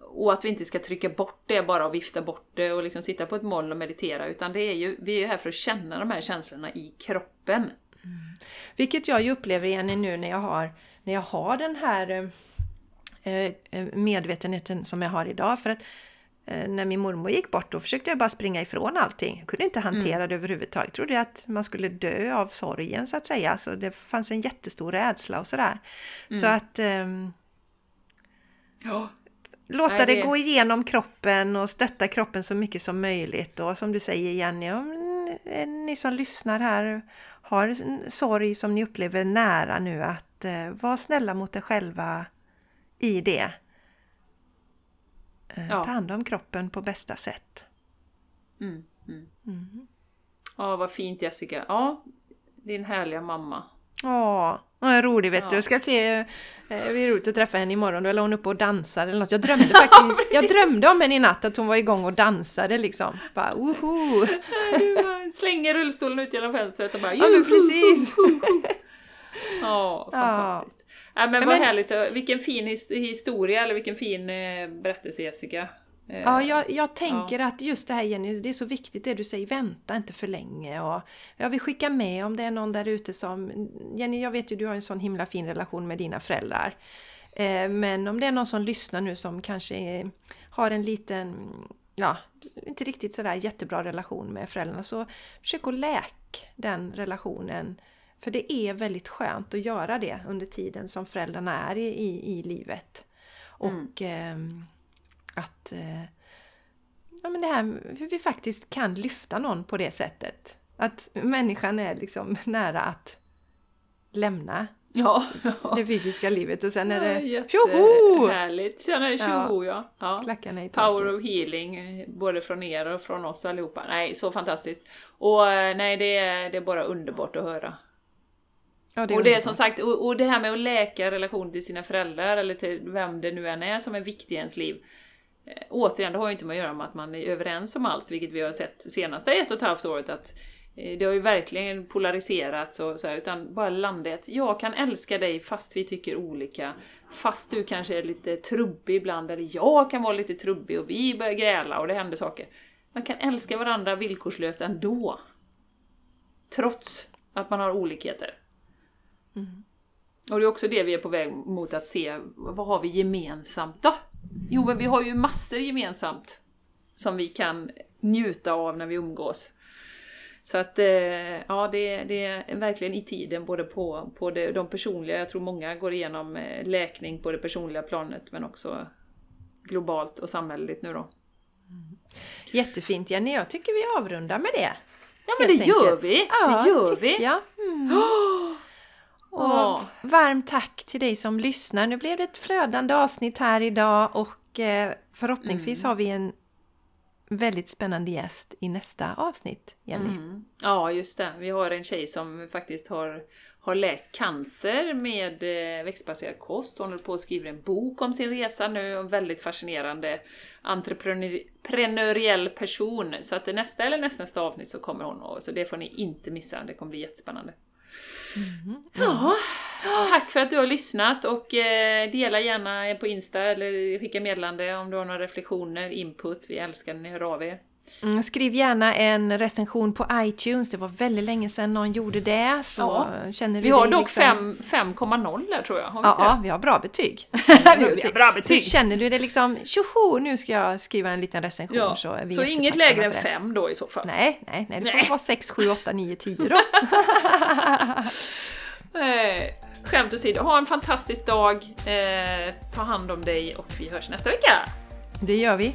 och att vi inte ska trycka bort det bara och vifta bort det och liksom sitta på ett moln och meditera utan det är ju, vi är ju här för att känna de här känslorna i kroppen. Mm. Vilket jag ju upplever igen nu när jag har, när jag har den här eh, eh medvetenheten som jag har idag. För att när min mormor gick bort då försökte jag bara springa ifrån allting. Jag kunde inte hantera mm. det överhuvudtaget. Jag trodde att man skulle dö av sorgen så att säga. Så det fanns en jättestor rädsla och sådär. Mm. Så att... Um, ja. Låta Nej, det... det... gå igenom kroppen och stötta kroppen så mycket som möjligt. Och som du säger Jenny, eh, ni som lyssnar här har en sorg som ni upplever nära nu att eh, var snälla mot er själva i det. Eh, Ja. Ta hand om kroppen på bästa sätt. Mm, mm. Mm. Ja, vad fint Jessica. Ja, din härliga mamma. Ja, hon är rolig vet Ja. du. Jag ska se, eh, det blir roligt att träffa henne imorgon. Då är hon uppe och dansar eller något. Jag drömde <laughs> faktiskt, jag drömde om henne i natt att hon var igång och dansade liksom. Bara woho! <laughs> Du bara slänger rullstolen ut genom fönstret och bara Ja men precis! Ja, Ja. fantastiskt. Ja, men Ja, vad men- härligt. Vilken fin his- historia, eller vilken fin eh, berättelse Jessica. Eh, Ja, jag, jag tänker att just det här Jenny, det är så viktigt det du säger, vänta inte för länge. Och jag vill skicka med om det är någon där ute som... Jenny, jag vet ju du har en sån himla fin relation med dina föräldrar. Eh, men om det är någon som lyssnar nu som kanske har en liten, ja, inte riktigt sådär jättebra relation med föräldrarna så försök att läk den relationen. För det är väldigt skönt att göra det under tiden som föräldrarna är i, i, i livet. Och ehm, att eh, ja, men det här hur vi faktiskt kan lyfta någon på det sättet. Att människan är liksom <laughs> nära att lämna ja. det fysiska livet och sen är det ja, tjoho! Jättehärligt. Sen är det tjoho, ja. ja. Klackarna i Power of healing, eh, både från er och från oss allihopa. Nej, så fantastiskt. Och eh, nej, det är, det är bara underbart att höra. Ja, och det är som sagt, och, och det här med att läka relation till sina föräldrar eller till vem det nu än är som är viktig i ens liv. Eh, återigen, det har ju inte med att göra med att man är överens om allt, vilket vi har sett senaste ett och ett halvt året att eh, det har ju verkligen polariserats och så här, utan bara att jag kan älska dig fast vi tycker olika. Fast du kanske är lite trubbig ibland, eller jag kan vara lite trubbig och vi börjar gräla och det händer saker. Man kan älska varandra villkorslöst ändå. Trots att man har olikheter. Och det är också det vi är på väg mot att se, vad har vi gemensamt då? Jo, men vi har ju massor gemensamt som vi kan njuta av när vi umgås. Så att, eh, ja, det, det är verkligen i tiden, både på, på det, de personliga, jag tror många går igenom eh, läkning på det personliga planet, men också globalt och samhälleligt nu då. Jättefint Jenny, jag tycker vi avrundar med det. Ja, men det Helt gör enkelt. vi! Ja, det gör vi! jag. Mm. Och varmt tack till dig som lyssnar. Nu blev det ett flödande avsnitt här idag och eh, förhoppningsvis Mm. har vi en väldigt spännande gäst i nästa avsnitt, Jenny. Mm. Ja, just det. Vi har en tjej som faktiskt har, har läkt cancer med eh, växtbaserad kost. Hon håller på att skriva en bok om sin resa nu. En väldigt fascinerande entreprenöriell person. Så att nästa eller nästnästa avsnitt så kommer hon. Och, så det får ni inte missa. Det kommer bli jättespännande. Ja, tack för att du har lyssnat och eh, dela gärna på Insta eller skicka meddelande om du har några reflektioner, input. Vi älskar när ni hör av er. Mm, skriv gärna en recension på iTunes. Det var väldigt länge sedan någon gjorde det. Så Ja. känner du Vi har dock liksom... fem- 5,0 där tror jag. Har vi Ja, ja, vi har bra betyg. <laughs> Har bra betyg. Så känner du det liksom, tjoho, nu ska jag skriva en liten recension. Ja, Så, så inget lägre än för det. fem då i så fall. Nej, nej, nej, det får Nej. vara 6, 7, 8, 9, 10 då. <laughs> Nej. Skämt åsido, ha en fantastisk dag, eh, ta hand om dig och vi hörs nästa vecka! Det gör vi.